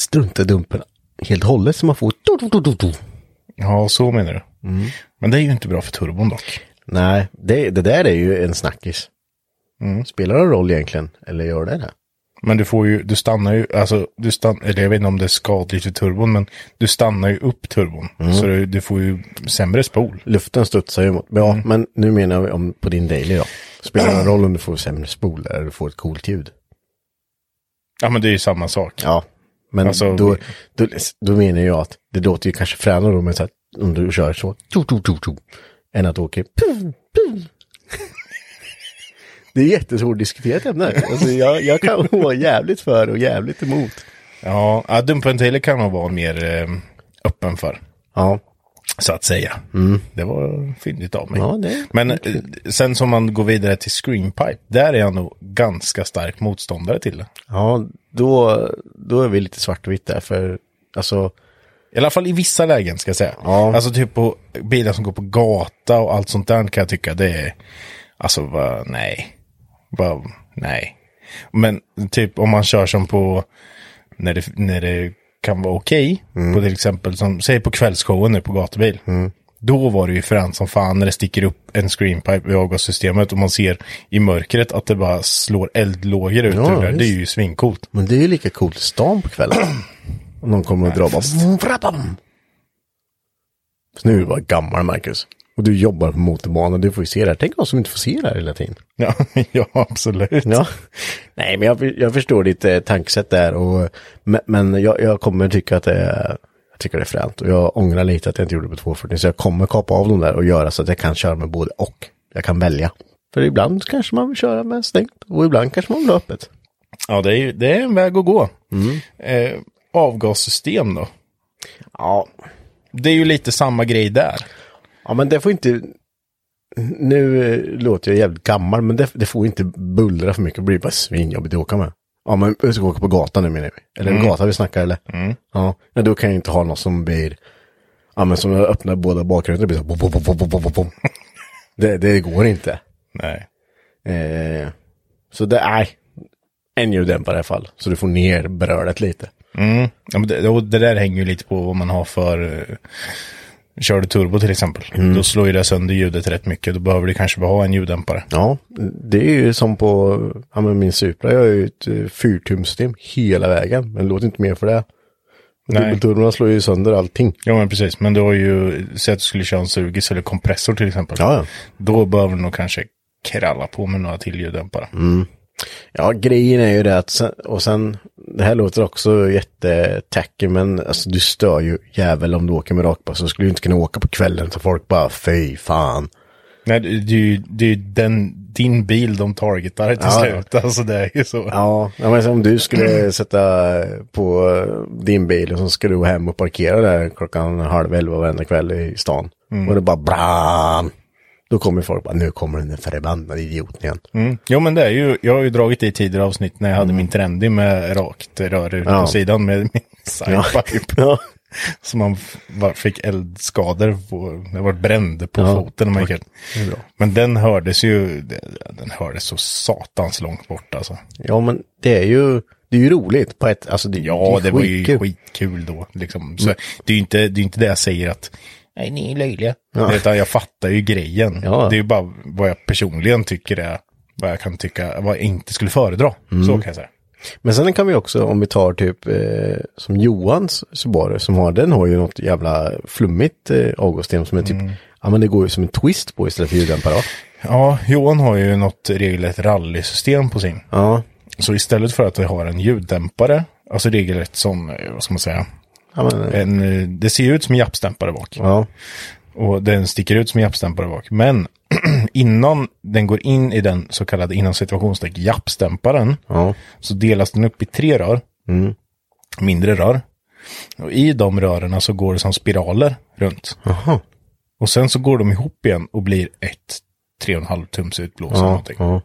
strunta i dumpen helt och hållet så man får ja så menar du. Men det är ju inte bra för turbon dock. Nej, det, det där är ju en snackis. Spelar det roll egentligen? Eller gör det det? Men du får ju, du stannar ju, alltså, du stannar, eller jag vet inte om det är skadligt för turbon, men du stannar ju upp turbon. Så du, du får ju sämre spol. Luften studsar ju mot. Ja, men nu menar vi om på din daily då. Spelar det <clears throat> roll om du får sämre spol eller du får ett coolt ljud? Ja men det är ju samma sak. Ja, men Alltså, då, då, då menar jag att det låter ju kanske fränare då med så att om du kör så, tjo, tjo, tjo, tjo, än att åka puh, puh. <laughs> Det är jättesvårt att diskutera ett ämne. Alltså jag, jag kan <laughs> vara jävligt för och jävligt emot. Ja, ja dumpventiler kan man vara mer eh, öppen för. Ja, Så att säga. Det var fyndigt av mig. Ja, Men eh, sen som man går vidare till screenpipe, där är jag nog ganska stark motståndare till det. ja då, då är vi lite svart och vitt där för alltså, I alla fall i vissa lägen ska jag säga. Ja. Alltså typ på bilar som går på gata och allt sånt där kan jag tycka det är, alltså bara, nej. Bara, nej. Men typ om man kör som på, när det, när det kan vara okej, på till exempel som, säg på kvällsshowen nu på gatubil. Då var det ju fränt som fan när det sticker upp en screenpipe i avgassystemet och man ser i mörkret att det bara slår eldlågor ut Ja, ur det. Det är ju svincoolt. men det är ju lika coolt i stan på kvällen. Om någon kommer och drar bara, nu är du bara gammal Marcus. Och du jobbar på motorbanan, du får ju se det här. Tänk oss som inte får se det här hela tiden. <laughs> Ja, ja absolut. Ja. Nej, men jag, jag förstår ditt eh, tankesätt där. Och, men men jag, jag kommer tycka att det är, jag tycker det är fränt. Och jag ångrar lite att jag inte gjorde det på 240. Så jag kommer kapa av dem där och göra så att jag kan köra med både och. Jag kan välja. För ibland kanske man vill köra med stängt. Och ibland kanske man vill ha öppet. Ja, det är, ju- det är en väg att gå. Eh, avgassystem då? Ja. Det är ju lite samma grej där. Ja, men det får inte... Nu eh, låter jag jävligt gammal, men det, det får inte bullra för mycket. Det blir bara svinjobbigt att åka med. Ja, men vi ska åka på gatan nu menar vi. Eller mm. gata vi snackar eller? Ja, men då kan jag inte ha något som blir... Ja, men som jag öppnar båda bakgrunderna. Det blir så bom, bom, bom, bom, bom, bom. <laughs> Det, det går inte. Nej. Eh, så det är en ljuddämpare i alla fall. Så du får ner brölet lite. Mm. Ja, men det, det där hänger ju lite på vad man har för... Kör du turbo till exempel. Då slår ju det sönder ljudet rätt mycket. Då behöver du kanske bara ha en ljuddämpare. Ja, det är ju som på ja, min Supra. Jag har ju ett eh, fyrtumssystem hela vägen. Men det låter inte mer för det. Dubbelturborna slår ju sönder allting. Ja men precis. Men du har ju... Säg att du skulle köra en sugis eller kompressor till exempel. Ja, ja. Då behöver du nog kanske kralla på med några till ljuddämpare. Ja, grejen är ju det att, och sen, det här låter också jättetacky, men alltså du stör ju jävel om du åker med rakpass. Så skulle du inte kunna åka på kvällen så folk bara, fy fan. Nej, det är ju, det är ju den, din bil de targetar till Ja, slut. Alltså det är ju så. Ja, men om du skulle <clears throat> sätta på din bil och så ska du hem och parkera där klockan halv elva varenda kväll i stan. Och det bara bram. Då kommer folk bara, nu kommer den förbannade idioten igen. Mm. Jo men det är ju, jag har ju dragit det i tidigare avsnitt när jag hade min trendy med rakt rör ut Ja. på sidan med min <laughs> sidepipe. Ja. Så man fick eldskador på, det var bränd på Ja. foten. Man gick. Men den hördes ju, den hördes så satans långt bort alltså. ja, men det är ju, det är ju roligt på ett, alltså det, Ja, är det var ju skitkul. då. Liksom. Så det är ju inte, det är inte det jag säger att nej ni är löjliga. Utan jag fattar ju grejen. Ja. Det är ju bara vad jag personligen tycker är, vad jag kan tycka, vad jag inte skulle föredra. Så kan jag säga. Men sen kan vi också, om vi tar typ eh, som Johans Subaru som har, den har ju något jävla flummigt eh, avgassystem som är typ, ja men det går ju som en twist på istället för ljuddämpare. Ja, Johan har ju något regelrätt rallysystem på sin. Ja, Så istället för att vi har en ljuddämpare, alltså regelrätt som, eh, vad ska man säga, ja men, en, eh, det ser ut som en jappstämpare bak. ja, Och den sticker ut som en jappstämpare bak. Men <clears throat> innan den går in i den så kallade inom situationstecken jappstämparen ja, så delas den upp i tre rör. Mindre rör. Och i de rören så går det som spiraler runt. jaha, Och sen så går de ihop igen och blir ett 3,5 tums utblås eller ja, någonting. ja.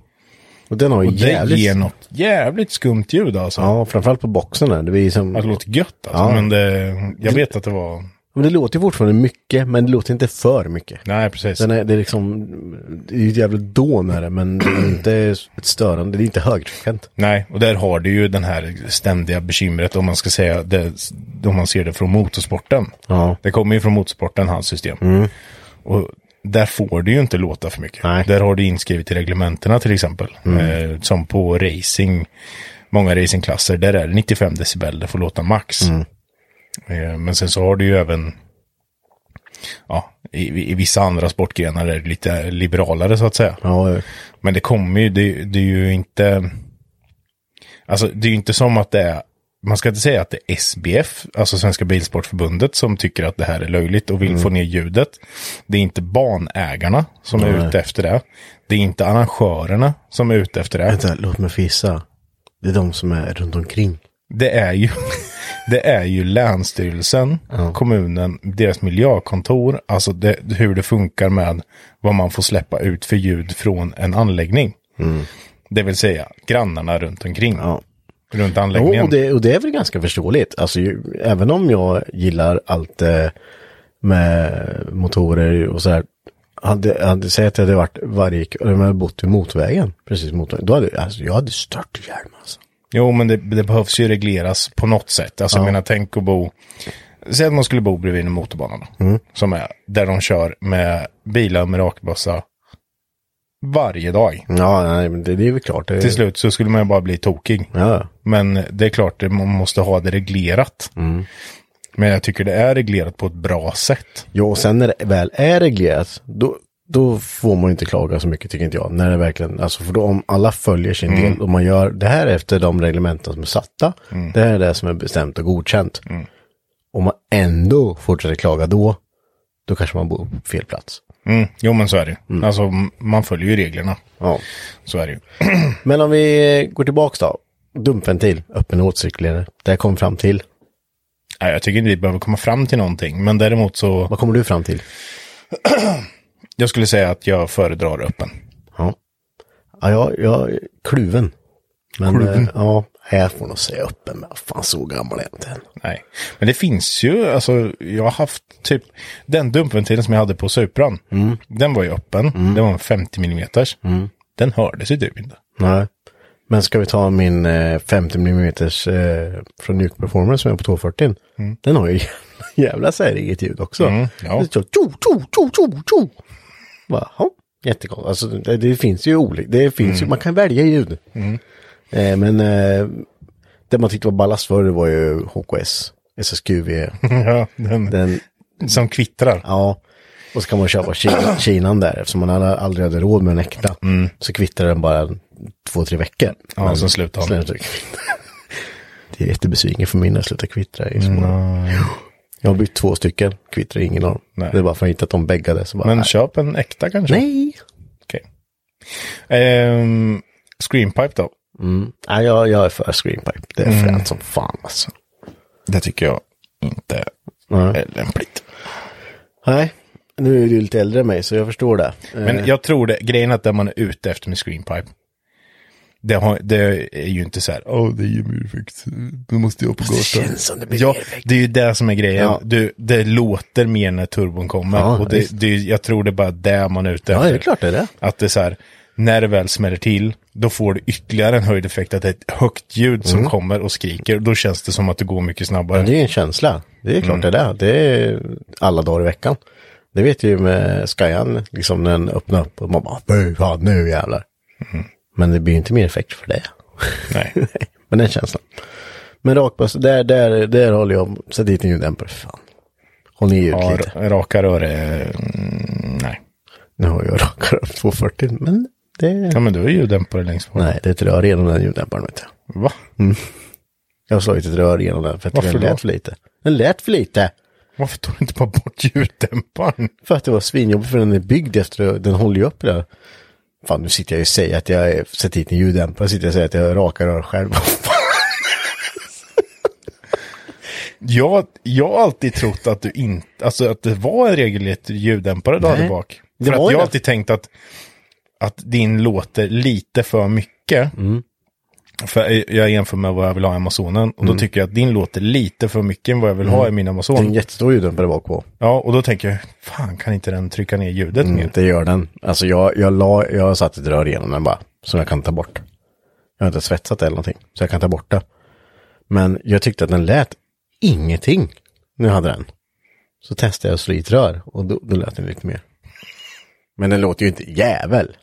Och den har ju Och det jävligt, ger något jävligt skumt ljud alltså. ja framförallt på boxen där, det blir som, Att det låter gött alltså. Ja. Men det, jag vet att det var... men det låter ju fortfarande mycket, men det låter inte för mycket. Nej, precis. Den är, det är liksom, det är ju ett jävla dån är det, men det är inte ett störande, det är inte högfrekvent. Nej, och där har du ju den här ständiga bekymret om man ska säga det, om man ser det från motorsporten. Ja. Det kommer ju från motorsporten, hans system. Och där får du ju inte låta för mycket. Nej. Där har du inskrivet i reglementena till exempel. Eh, som på racing, många racingklasser, där är det 95 decibel, det får låta max. Eh, men sen så har du ju även, ja, i, i vissa andra sportgrenar är det lite liberalare så att säga. Ja, Men det kommer ju, det, det är ju inte... Alltså det är ju inte som att det är... Man ska inte säga att det är SBF, alltså Svenska Bilsportförbundet, som tycker att det här är löjligt och vill få ner ljudet. Det är inte banägarna som är Nej. ute efter det. Det är inte arrangörerna som är ute efter det. vänta, låt mig fissa. Det är de som är runt omkring. Det är ju, <laughs> det är ju Länsstyrelsen, kommunen, deras miljökontor, alltså det, hur det funkar med vad man får släppa ut för ljud från en anläggning. Det vill säga grannarna runt omkring. Ja. Runt Jo, anläggningen. och det, och det är väl ganska förståeligt. Alltså, ju, även om jag gillar allt eh, med motorer och sådär. Hade, hade säg att jag hade varit varje, eller jag hade bott vid motorvägen, precis motorvägen, då hade alltså, jag hade stört ihjäl alltså. Jo, men det, det behövs ju regleras på något sätt. Alltså jag menar, tänk att bo... Säg att man skulle bo bredvid en motorbana Mm. Som är där de kör med bilar med rakbössa varje dag. Ja, nej, men det, det är väl klart. Det, Till slut så skulle man ju bara bli tokig. Ja, Men det är klart att man måste ha det reglerat. Mm. Men jag tycker det är reglerat på ett bra sätt. ja, och sen när det väl är reglerat, då, då får man inte klaga så mycket tycker inte jag. När det verkligen, alltså för då om alla följer sin Mm. del och man gör det här efter de reglementen som är satta. Mm. Det här är det som är bestämt och godkänt. Om man ändå fortsätter klaga då, då kanske man bor på fel plats. Mm. Jo men så är det Alltså m- man följer ju reglerna. Ja. Så är det ju. <clears throat> Men om vi går tillbaks då. Dumpventil, öppen återcirkulerare. Det kom fram till. Nej, jag tycker inte vi behöver komma fram till någonting. Men däremot så, Vad kommer du fram till? <clears throat> jag skulle säga att jag föredrar öppen. Ja. Ja, jag, jag är kluven. Men Kluven? Eh, ja, jag får nog säga öppen. Men fan så gammal är jag inte än. Nej, men det finns ju, alltså jag har haft typ, den dumpventilen som jag hade på Supran, den var ju öppen, den var en 50 mm. Den hördes ju typ inte. Nej. Men ska vi ta min eh, 50 mm eh, från Nuke Performance som är på 240. Den har ju <laughs> jävla säreget ljud också. Mm, ja. Det är så tjo, tjo, tjo, tjo, tjo. Bara, ja, jättekonstigt. Alltså det, det finns ju olika, det finns Mm. ju, man kan välja ljud. Eh, men eh, det man tyckte var ballast för det var ju HKS, SSQV. <laughs> ja, den, Den, som kvittrar. ja. Och så kan man köpa Kina, <clears throat> Kinan där eftersom man aldrig hade råd med en äkta. Så kvittrar den bara två, tre veckor. Mm. Ja, slutar han. Slutar kvittra. <laughs> Det är jättebesviken för min att sluta kvittra. i små. Jag har byggt två stycken, kvittrar ingen av dem. Nej. Det är bara för att inte att de bäggade. Så bara, Men nej. köp en äkta kanske. nej. Okej. Ehm, screenpipe då? Mm. Nej, jag, jag är för screenpipe. Det är Mm. fränt som fan alltså. Det tycker jag inte Nej. är lämpligt. nej, nu är du lite äldre än mig så jag förstår det. Men Eh, jag tror det, grejen är att det man är ute efter med screenpipe, det, har, det är ju inte så här, åh det ger mig effekt, då måste jag på gatan. känns som det blir ja, effekt. det är ju det som är grejen. Ja. Du, det låter mer när turbon kommer. Ja, och det, det, jag tror det är bara det man är ute ja, efter. det är klart det är det. Att det är så här, när det väl smäller till, då får du ytterligare en höjd effekt, att det är ett högt ljud som kommer och skriker. Då känns det som att det går mycket snabbare. Mm. Ja, det är en känsla. Det är klart Mm. det är det. Det är alla dagar i veckan. Det vet ju med Skyan, liksom när den öppnar upp och man bara, "Fy fan, nu jävlar. Men det blir ju inte mer effekt för det. <laughs> <laughs> Nej. Men den känslan. Men rakbössa, där, där, där håller jag, sätt dit en ljuddämpare för fan. Håll ner ljudet Ja, lite. raka rör är... Mm, nej. Nu har jag rakare upp 240, men det... Ja, men du har ljuddämpare längst bort. Nej, det är ett rör genom den ljuddämparen vet du. Va? Jag har slagit ett rör genom den för att Varför den då? lät för lite. Den lät för lite! Varför tog du inte bara bort ljuddämparen? För att det var svinjobbigt för den är byggd efter, den håller ju upp det där. Fan nu sitter jag ju och säger att jag sätter hit en ljuddämpare, sitter jag och säger att jag rakar rör själv. <laughs> Jag, jag har alltid trott att du inte, alltså att det var en regelrätt ljuddämpare du hade bak. det För var att jag har alltid tänkt att, att din låter lite för mycket. Mm. För jag jämför med vad jag vill ha i Amazonen. Och då tycker jag att din låter lite för mycket än vad jag vill ha i min Mm. Det är en Amazon. jättestor ljuddämpare bak på. Ja, och då tänker jag, fan kan inte den trycka ner ljudet Mm, mer? det gör den. Alltså jag, jag, la, jag satt ett rör igenom den bara, som jag kan ta bort. Jag har inte svetsat det eller någonting, så jag kan ta bort det. Men jag tyckte att den lät ingenting när jag hade den. Så testade jag att slå i ett rör och då, då lät den lite mer. Men den låter ju inte jävel.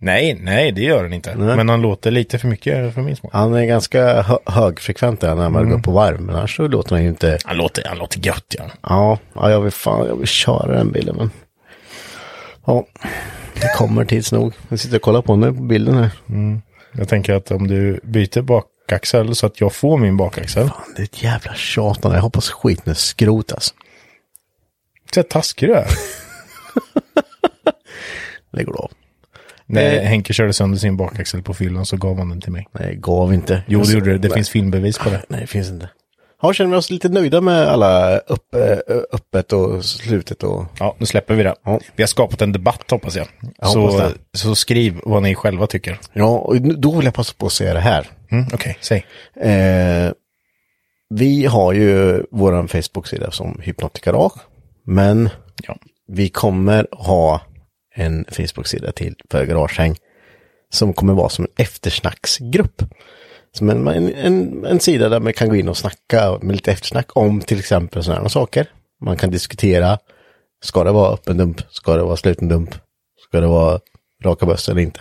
Nej, nej det gör den inte. Nej. Men han låter lite för mycket för min smak. Han är ganska hö högfrekvent när man går på varv, men annars så låter han ju inte... Han låter, han låter gött ja. Ja, ja jag vill fan, jag vill köra den bilen men... Ja, det kommer tids nog. Jag sitter och kollar på nu på bilden här. Jag tänker att om du byter bakaxel så att jag får min bakaxel. Fan, det är ett jävla tjatande. Jag hoppas skiten är skrotas. Så taskig du är. Lägger <laughs> du av. När Eh. Henke körde sönder sin bakaxel på fyllan så gav han den till mig. Nej, gav inte. Jo, det gjorde det. Det Nej. finns filmbevis på det. Nej, det finns inte. Ja, känner vi oss lite nöjda med alla upp, eh, öppet och slutet och... Ja, nu släpper vi det. Ja. Vi har skapat en debatt hoppas jag. Jag så, hoppas så skriv vad ni själva tycker. Ja, och då vill jag passa på att säga det här. Mm, Okej, säg. Eh, vi har ju våran Facebook-sida som Hypnotic Garage. Men Ja. vi kommer ha en Facebook-sida till för Garagehäng. Som kommer vara som en eftersnacksgrupp. Som en, en, en, en sida där man kan gå in och snacka med lite eftersnack om till exempel sådana här saker. Man kan diskutera. Ska det vara öppen dump? Ska det vara sluten dump? Ska det vara raka böss eller inte?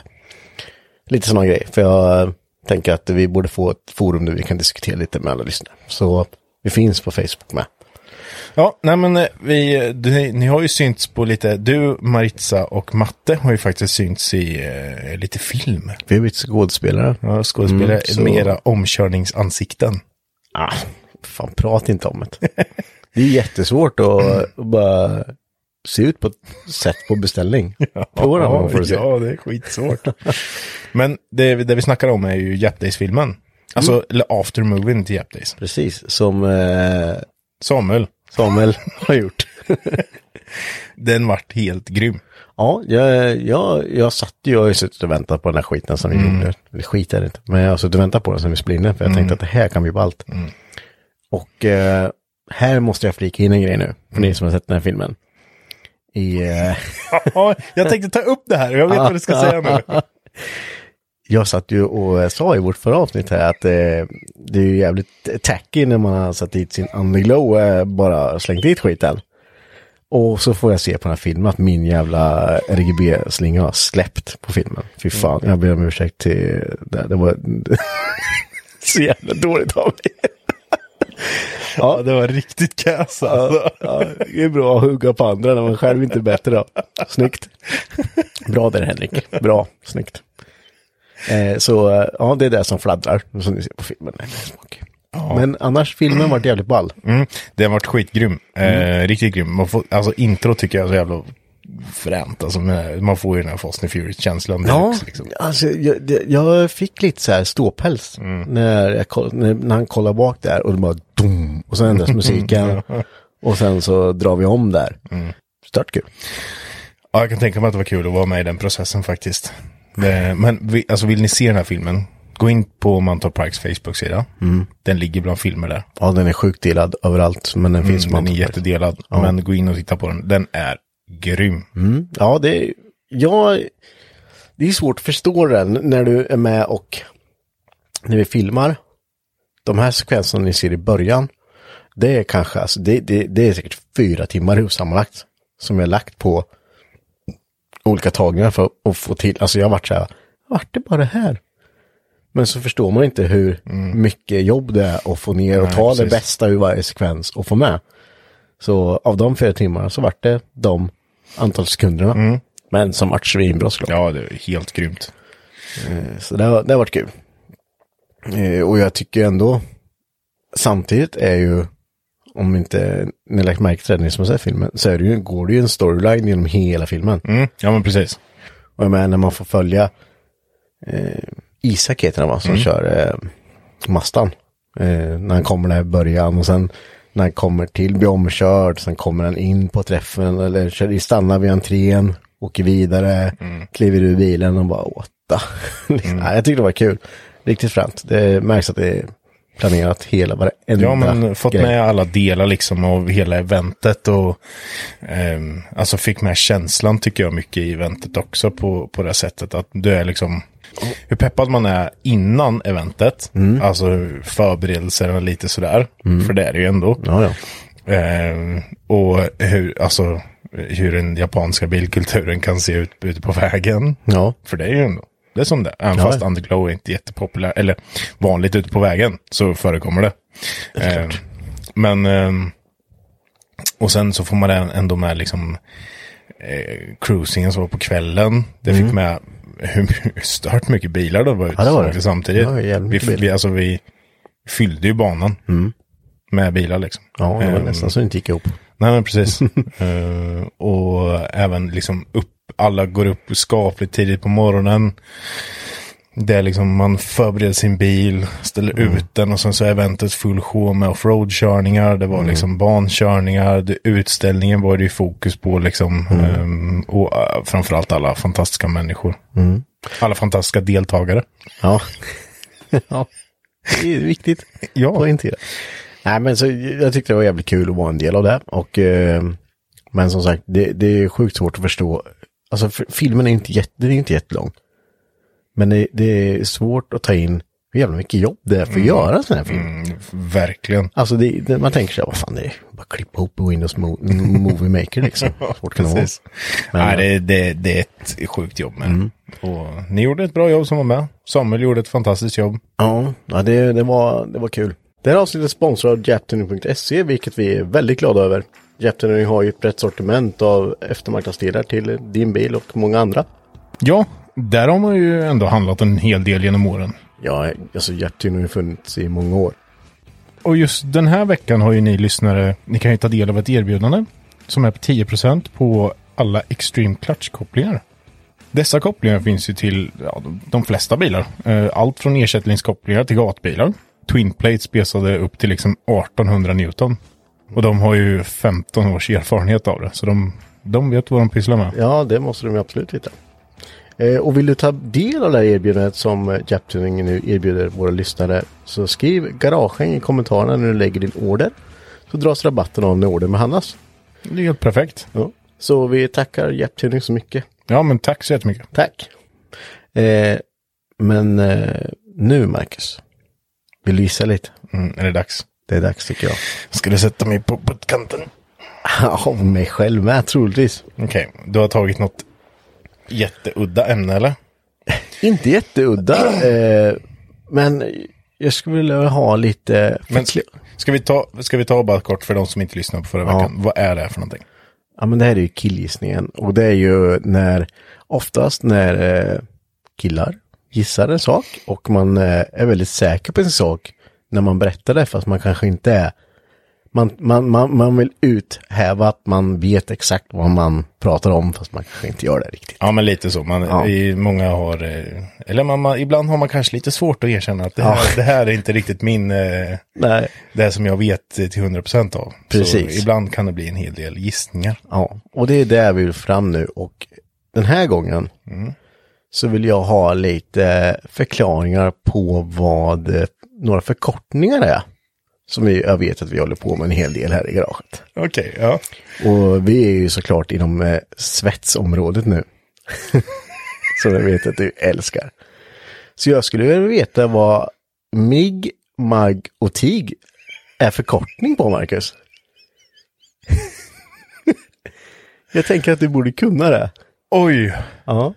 Lite sådana grejer. För jag tänker att vi borde få ett forum där vi kan diskutera lite med alla lyssnare. Så vi finns på Facebook med. Ja, nej men eh, vi, du, ni har ju synts på lite, du, Maritza och Matte har ju faktiskt synts i eh, lite film. Vi har blivit skådespelare. Ja, skådespelare Mm, så- med era omkörningsansikten. Ah, fan, prata inte om det. Det är jättesvårt att, att bara se ut på ett sätt på beställning. Prova den någon får du se. Ja, det är skitsvårt. Men det, det vi snackar om är ju Jap Days-filmen. Alltså, Mm. eller aftermovien till Jap Days. Precis, som eh, Samuel, Samuel <laughs> har gjort. <laughs> den vart helt grym. Ja, jag, jag, jag satt ju, jag har ju suttit och väntat på den här skiten som vi gjorde. Eller skit är det inte, men jag har suttit och väntat på den som vi spelade för jag tänkte att det här kan bli ballt. Och eh, här måste jag flika in en grej nu, för ni som har sett den här filmen. I, eh, <laughs> Ja, jag tänkte ta upp det här jag vet vad du ska säga nu. Jag satt ju och eh, sa i vårt förra avsnitt här att eh, det är ju jävligt tacky när man har satt dit sin underglow, eh, bara slängt dit skiten. Och så får jag se på den här filmen att min jävla RGB-slinga har släppt på filmen. Fy fan, jag ber om ursäkt till det. Det var <laughs> så jävla dåligt av mig. <laughs> Ja, det var riktigt kass alltså. Ja, det är bra att hugga på andra när man själv inte är bättre då. Snyggt. Bra där Henrik. Bra, snyggt. Eh, så eh, ja, det är det som fladdrar som ni ser på filmen. Nej. Men annars, filmen var jävligt ball. Mm, den vart skitgrym. Eh, riktigt grym. Man får, alltså intro tycker jag är så jävla fränt. Alltså, man får ju den här Fast and Furious-känslan. Ja, Liksom. alltså jag, jag fick lite så här ståpäls när, jag, när, när han kollar bak där och det bara dum, och sen ändras <laughs> musiken. och sen så drar vi om där. Stört kul. Ja, jag kan tänka mig att det var kul att vara med i den processen faktiskt. Det, men vi, alltså, vill ni se den här filmen? Gå in på Mantorp Parks Facebook-sida. Den ligger bland filmer där. Ja, den är sjukt delad överallt, men den finns Mm, på den är jättedelad. Men gå in och titta på den. Den är grym. Mm. Ja, det är, ja, det är svårt att förstå den när du är med och när vi filmar. De här sekvenserna ni ser i början, Det är kanske, alltså det, det, det är säkert fyra timmar sammanlagt. Som jag lagt på olika tagningar för att få till, alltså jag har varit så här, vart det bara det här? Men så förstår man inte hur mycket jobb det är att få ner och Nej, ta det precis. bästa ur varje sekvens och få med. Så av de fyra timmarna så vart det de antal sekunderna. Men som vart svinbra såklart. Ja, det är helt grymt. Så det har, det har varit kul. Eh, och jag tycker ändå, samtidigt är ju, om inte ni lagt märke till det ni som har sett filmen, så är det ju, går det ju en storyline genom hela filmen. Mm. Ja, men precis. Och jag menar när man får följa eh, Isak heter han va, som kör eh, Mastan. Eh, när han kommer där i början och sen när han kommer till blir omkörd, sen kommer han in på träffen eller kör, stannar vid entrén, åker vidare, kliver ur bilen och bara åtta. liksom. <laughs> Nej, jag tyckte det var kul. Riktigt fränt. Det märks att det är planerat hela varenda Ja, men fått grej. med alla delar liksom av hela eventet och ehm, alltså fick med känslan tycker jag mycket i eventet också på, på det sättet att du är liksom hur peppad man är innan eventet, Mm. alltså förberedelserna lite sådär, för det är det ju ändå. Ja, ja. Ehm, och hur, alltså, hur den japanska bilkulturen kan se ut ute på vägen. Ja, För det är ju ändå, det är som det Även Ja. fast Underglow är inte jättepopulär, eller vanligt ute på vägen, så förekommer det. Eh, men, ehm, och sen så får man än- ändå med liksom eh, cruisingen som var på kvällen. Det fick med hur <laughs> stört mycket bilar det var ute Mm. Ja, det var det. samtidigt. Ja, jävligt vi, vi, alltså, vi fyllde ju banan med bilar liksom. ja det var Ehm, nästan så det inte gick ihop. Nej men precis. <laughs> Eh, och även liksom upp, alla går upp skapligt tidigt på morgonen. Det är liksom man förbereder sin bil, ställer ut den och sen så är eventet full show med offroad-körningar. Det var liksom bankörningar, det, utställningen var det ju fokus på liksom. ehm, och uh, framförallt alla fantastiska människor. Alla fantastiska deltagare. Ja. <laughs> ja, det är viktigt. Ja. Poängtera. Nej, men så jag tyckte det var jävligt kul att vara en del av det. Och, eh, men som sagt, det, det är sjukt svårt att förstå. Alltså, filmen är inte, jätte, den är inte jättelång. Men det, det är svårt att ta in hur jävla mycket jobb det är för att göra en sån här film. Mm, verkligen. Alltså, det, det, man tänker sig, vad fan det är, bara klippa ihop Windows Mo- <laughs> Movie Maker liksom. Svårt kan det vara. Nej, det, det, det är ett sjukt jobb med. Mm. Och ni gjorde ett bra jobb som var med. Samuel gjorde ett fantastiskt jobb. Ja, ja det, det, var, det var kul. Det här avsnittet är sponsrat av Japtuning.se, vilket vi är väldigt glada över. Japtuning har ju ett brett sortiment av eftermarknadsdelar till din bil och många andra. Ja, där har man ju ändå handlat en hel del genom åren. Ja, alltså Japtuning har ju funnits i många år. Och just den här veckan har ju ni lyssnare, ni kan ju ta del av ett erbjudande som är på 10% på alla Extreme Clutch-kopplingar. Dessa kopplingar finns ju till ja, de, flesta bilar. Eh, Allt från ersättningskopplingar till gatbilar. Twin plates besade upp till liksom 1800 Newton. Och de har ju 15 års erfarenhet av det. Så de, de vet vad de pysslar med. Ja, det måste de absolut veta. Eh, och vill du ta del av det här erbjudandet som eh, Japtuning nu erbjuder våra lyssnare så skriv garagen i kommentarerna när du lägger din order. Så dras rabatten av när ordern behandlas. Det är helt perfekt. Ja. Så vi tackar Japtuning så mycket. Ja, men tack så jättemycket. Tack. Eh, men eh, nu Marcus. Vill du gissa lite? Mm, är det dags? Det är dags tycker jag. Ska du sätta mig på puttkanten? Av mig själv med troligtvis. Okej, du har tagit något jätteudda ämne eller? Inte jätteudda. Eh, men jag skulle vilja ha lite... Men ska, ska, vi ta, ska vi ta bara kort för de som inte lyssnade på förra Ja. veckan. Vad är det här för någonting? Ja men det här är ju killgissningen. Och det är ju när, oftast när eh, killar gissar en sak och man eh, är väldigt säker på en sak när man berättar det fast man kanske inte är man, man, man, man vill uthäva att man vet exakt vad man pratar om fast man kanske inte gör det riktigt. Ja, men lite så. Man, Ja. i, många har, eh, eller man, man, ibland har man kanske lite svårt att erkänna att det Ja. här, det här är inte riktigt min, eh, Nej. det här som jag vet eh, till 100% av. Precis. Så ibland kan det bli en hel del gissningar. Ja, och det är det vi vill fram nu och den här gången så vill jag ha lite förklaringar på vad några förkortningar är. Som vi, jag vet att vi håller på med en hel del här i garaget. Okej, ja. Och vi är ju såklart inom eh, svetsområdet nu. <laughs> Som jag vet att du älskar. Så jag skulle vilja veta vad MIG, MAG och TIG är förkortning på, Marcus? <laughs> Jag tänker att du borde kunna det. Oj! Ja.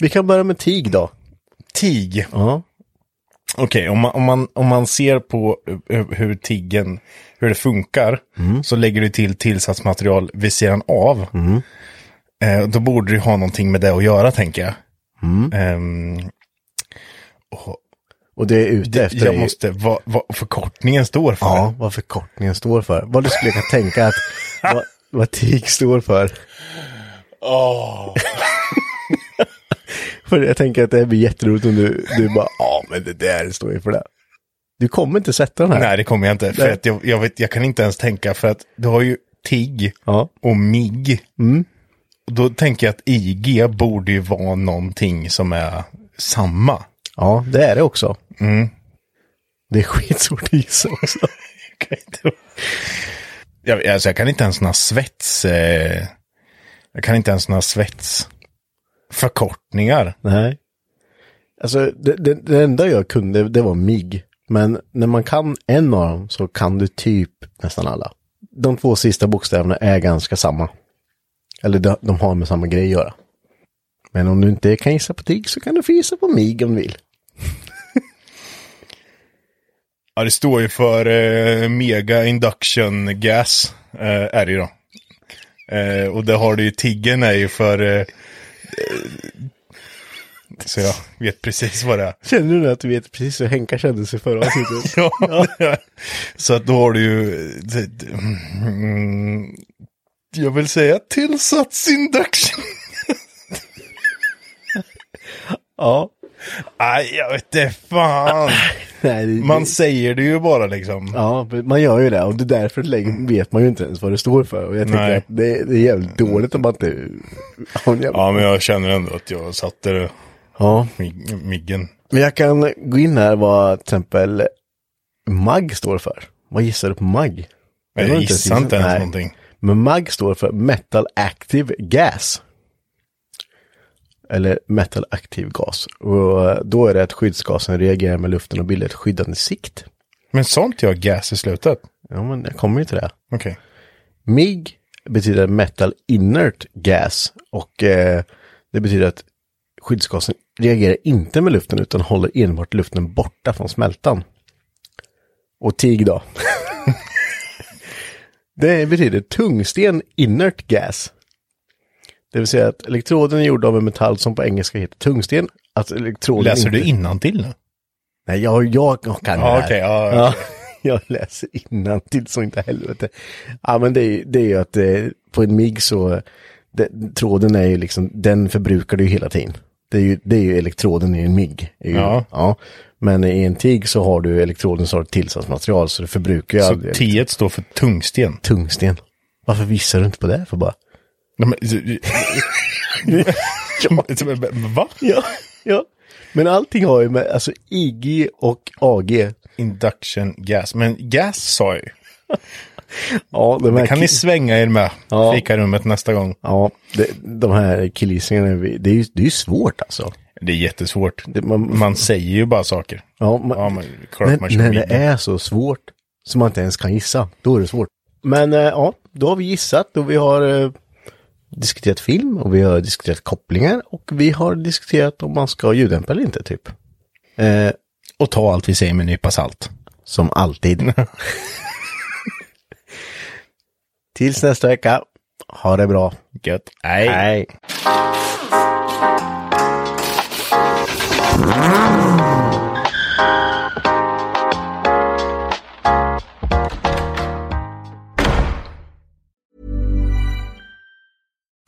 Vi kan börja med TIG då. TIG. Ja. Okej, om, man, om, man, om man ser på hur, hur tiggen, hur det funkar, så lägger du till tillsatsmaterial vid sidan av. Eh, då borde du ha någonting med det att göra, tänker jag. Ehm, Och det är ute efter jag måste, vad, vad förkortningen står för. Ja, vad förkortningen står för. Vad du skulle kunna tänka att <laughs> vad, vad TIG står för. För jag tänker att det blir jätteroligt om du, du bara, ja men det där står ju för det. Du kommer inte sätta den här. Nej, det kommer jag inte. För att jag, jag, vet, jag kan inte ens tänka, för att du har ju TIG Ja. och MIG. Och Då tänker jag att IG borde ju vara någonting som är samma. ja, det är det också. Det är skitsvårt att gissa också. <laughs> Jag, alltså jag kan inte ens några svets... Eh, jag kan inte ens några svets... Förkortningar. Nej. Alltså, det, det, det enda jag kunde, det var MIG. Men när man kan en av dem så kan du typ nästan alla. De två sista bokstäverna är ganska samma. Eller de, de har med samma grej att göra. Men om du inte kan gissa på TIG så kan du få gissa på MIG om du vill. Ja, det står ju för eh, Mega Induction Gas. Eh, är det ju då. Eh, och det har du ju, Tiggen är ju för... Eh, så jag vet precis vad det är. Känner du att du vet precis hur Henka kände sig förra avsnittet? <laughs> Ja. Så att då har du ju... Mm, jag vill säga tillsatsinduction. ja. Nej, jag vet inte fan. <laughs> Nej, det, Man säger det ju bara liksom. Ja, man gör ju det och det är därför längre vet man ju inte ens vad det står för. Och jag tycker Nej. att det, det är jävligt dåligt om man inte en jävla... Ja, men jag känner ändå att jag satte det, Ja. mig- miggen. Men jag kan gå in här vad till exempel MAG står för. Vad gissar du på MAG? Jag gissar inte ens Nej. någonting. Men MAG står för Metal Active Gas. Eller Metal Active Gas. Och då är det att skyddsgasen reagerar med luften och bildar ett skyddande sikt. Men sånt jag gas i slutet? Ja, men jag kommer ju till det. Okej. MIG betyder Metal Inert Gas och eh, det betyder att skyddsgasen reagerar inte med luften utan håller enbart luften borta från smältan. Och TIG då? <laughs> det betyder tungsten Inert Gas. Det vill säga att elektroden är gjord av en metall som på engelska heter tungsten. Att elektroden Läser inte... du innantill nu? Nej, jag, jag kan det Ja, här. okej, ja, ja, okej. <laughs> jag läser innantill så inte helvete. Ja, men det är, det är ju att eh, på en MIG så, det, tråden är ju liksom, den förbrukar du ju hela tiden. Det är ju, det är ju elektroden i en MIG. Ju, Ja. Men i en TIG så har du elektroden som har ett tillsatsmaterial så det förbrukar ju Så aldrig T står för tungsten. tungsten. Varför visar du inte på det för bara? Nej, men- <laughs> <laughs> Va? Ja, ja. Men allting har ju med, alltså IG och AG. Induction gas. Men gas sa jag ju. <laughs> Ja, de Det kan ni svänga er med. Ja. Fikarummet nästa gång. Ja, det, de här killgissningarna, det är ju det är svårt alltså. Det är jättesvårt. Det, man, Man säger ju bara saker. ja, man, Ja, men men man kör när det är så svårt som man inte ens kan gissa, då är det svårt. Men eh, ja, då har vi gissat och vi har eh, diskuterat film och vi har diskuterat kopplingar och vi har diskuterat om man ska ljuddämpa eller inte typ. Eh, Och ta allt vi säger med en nypa salt. som alltid. <laughs> Tills nästa vecka, ha det bra. Gött. Nej. Hej.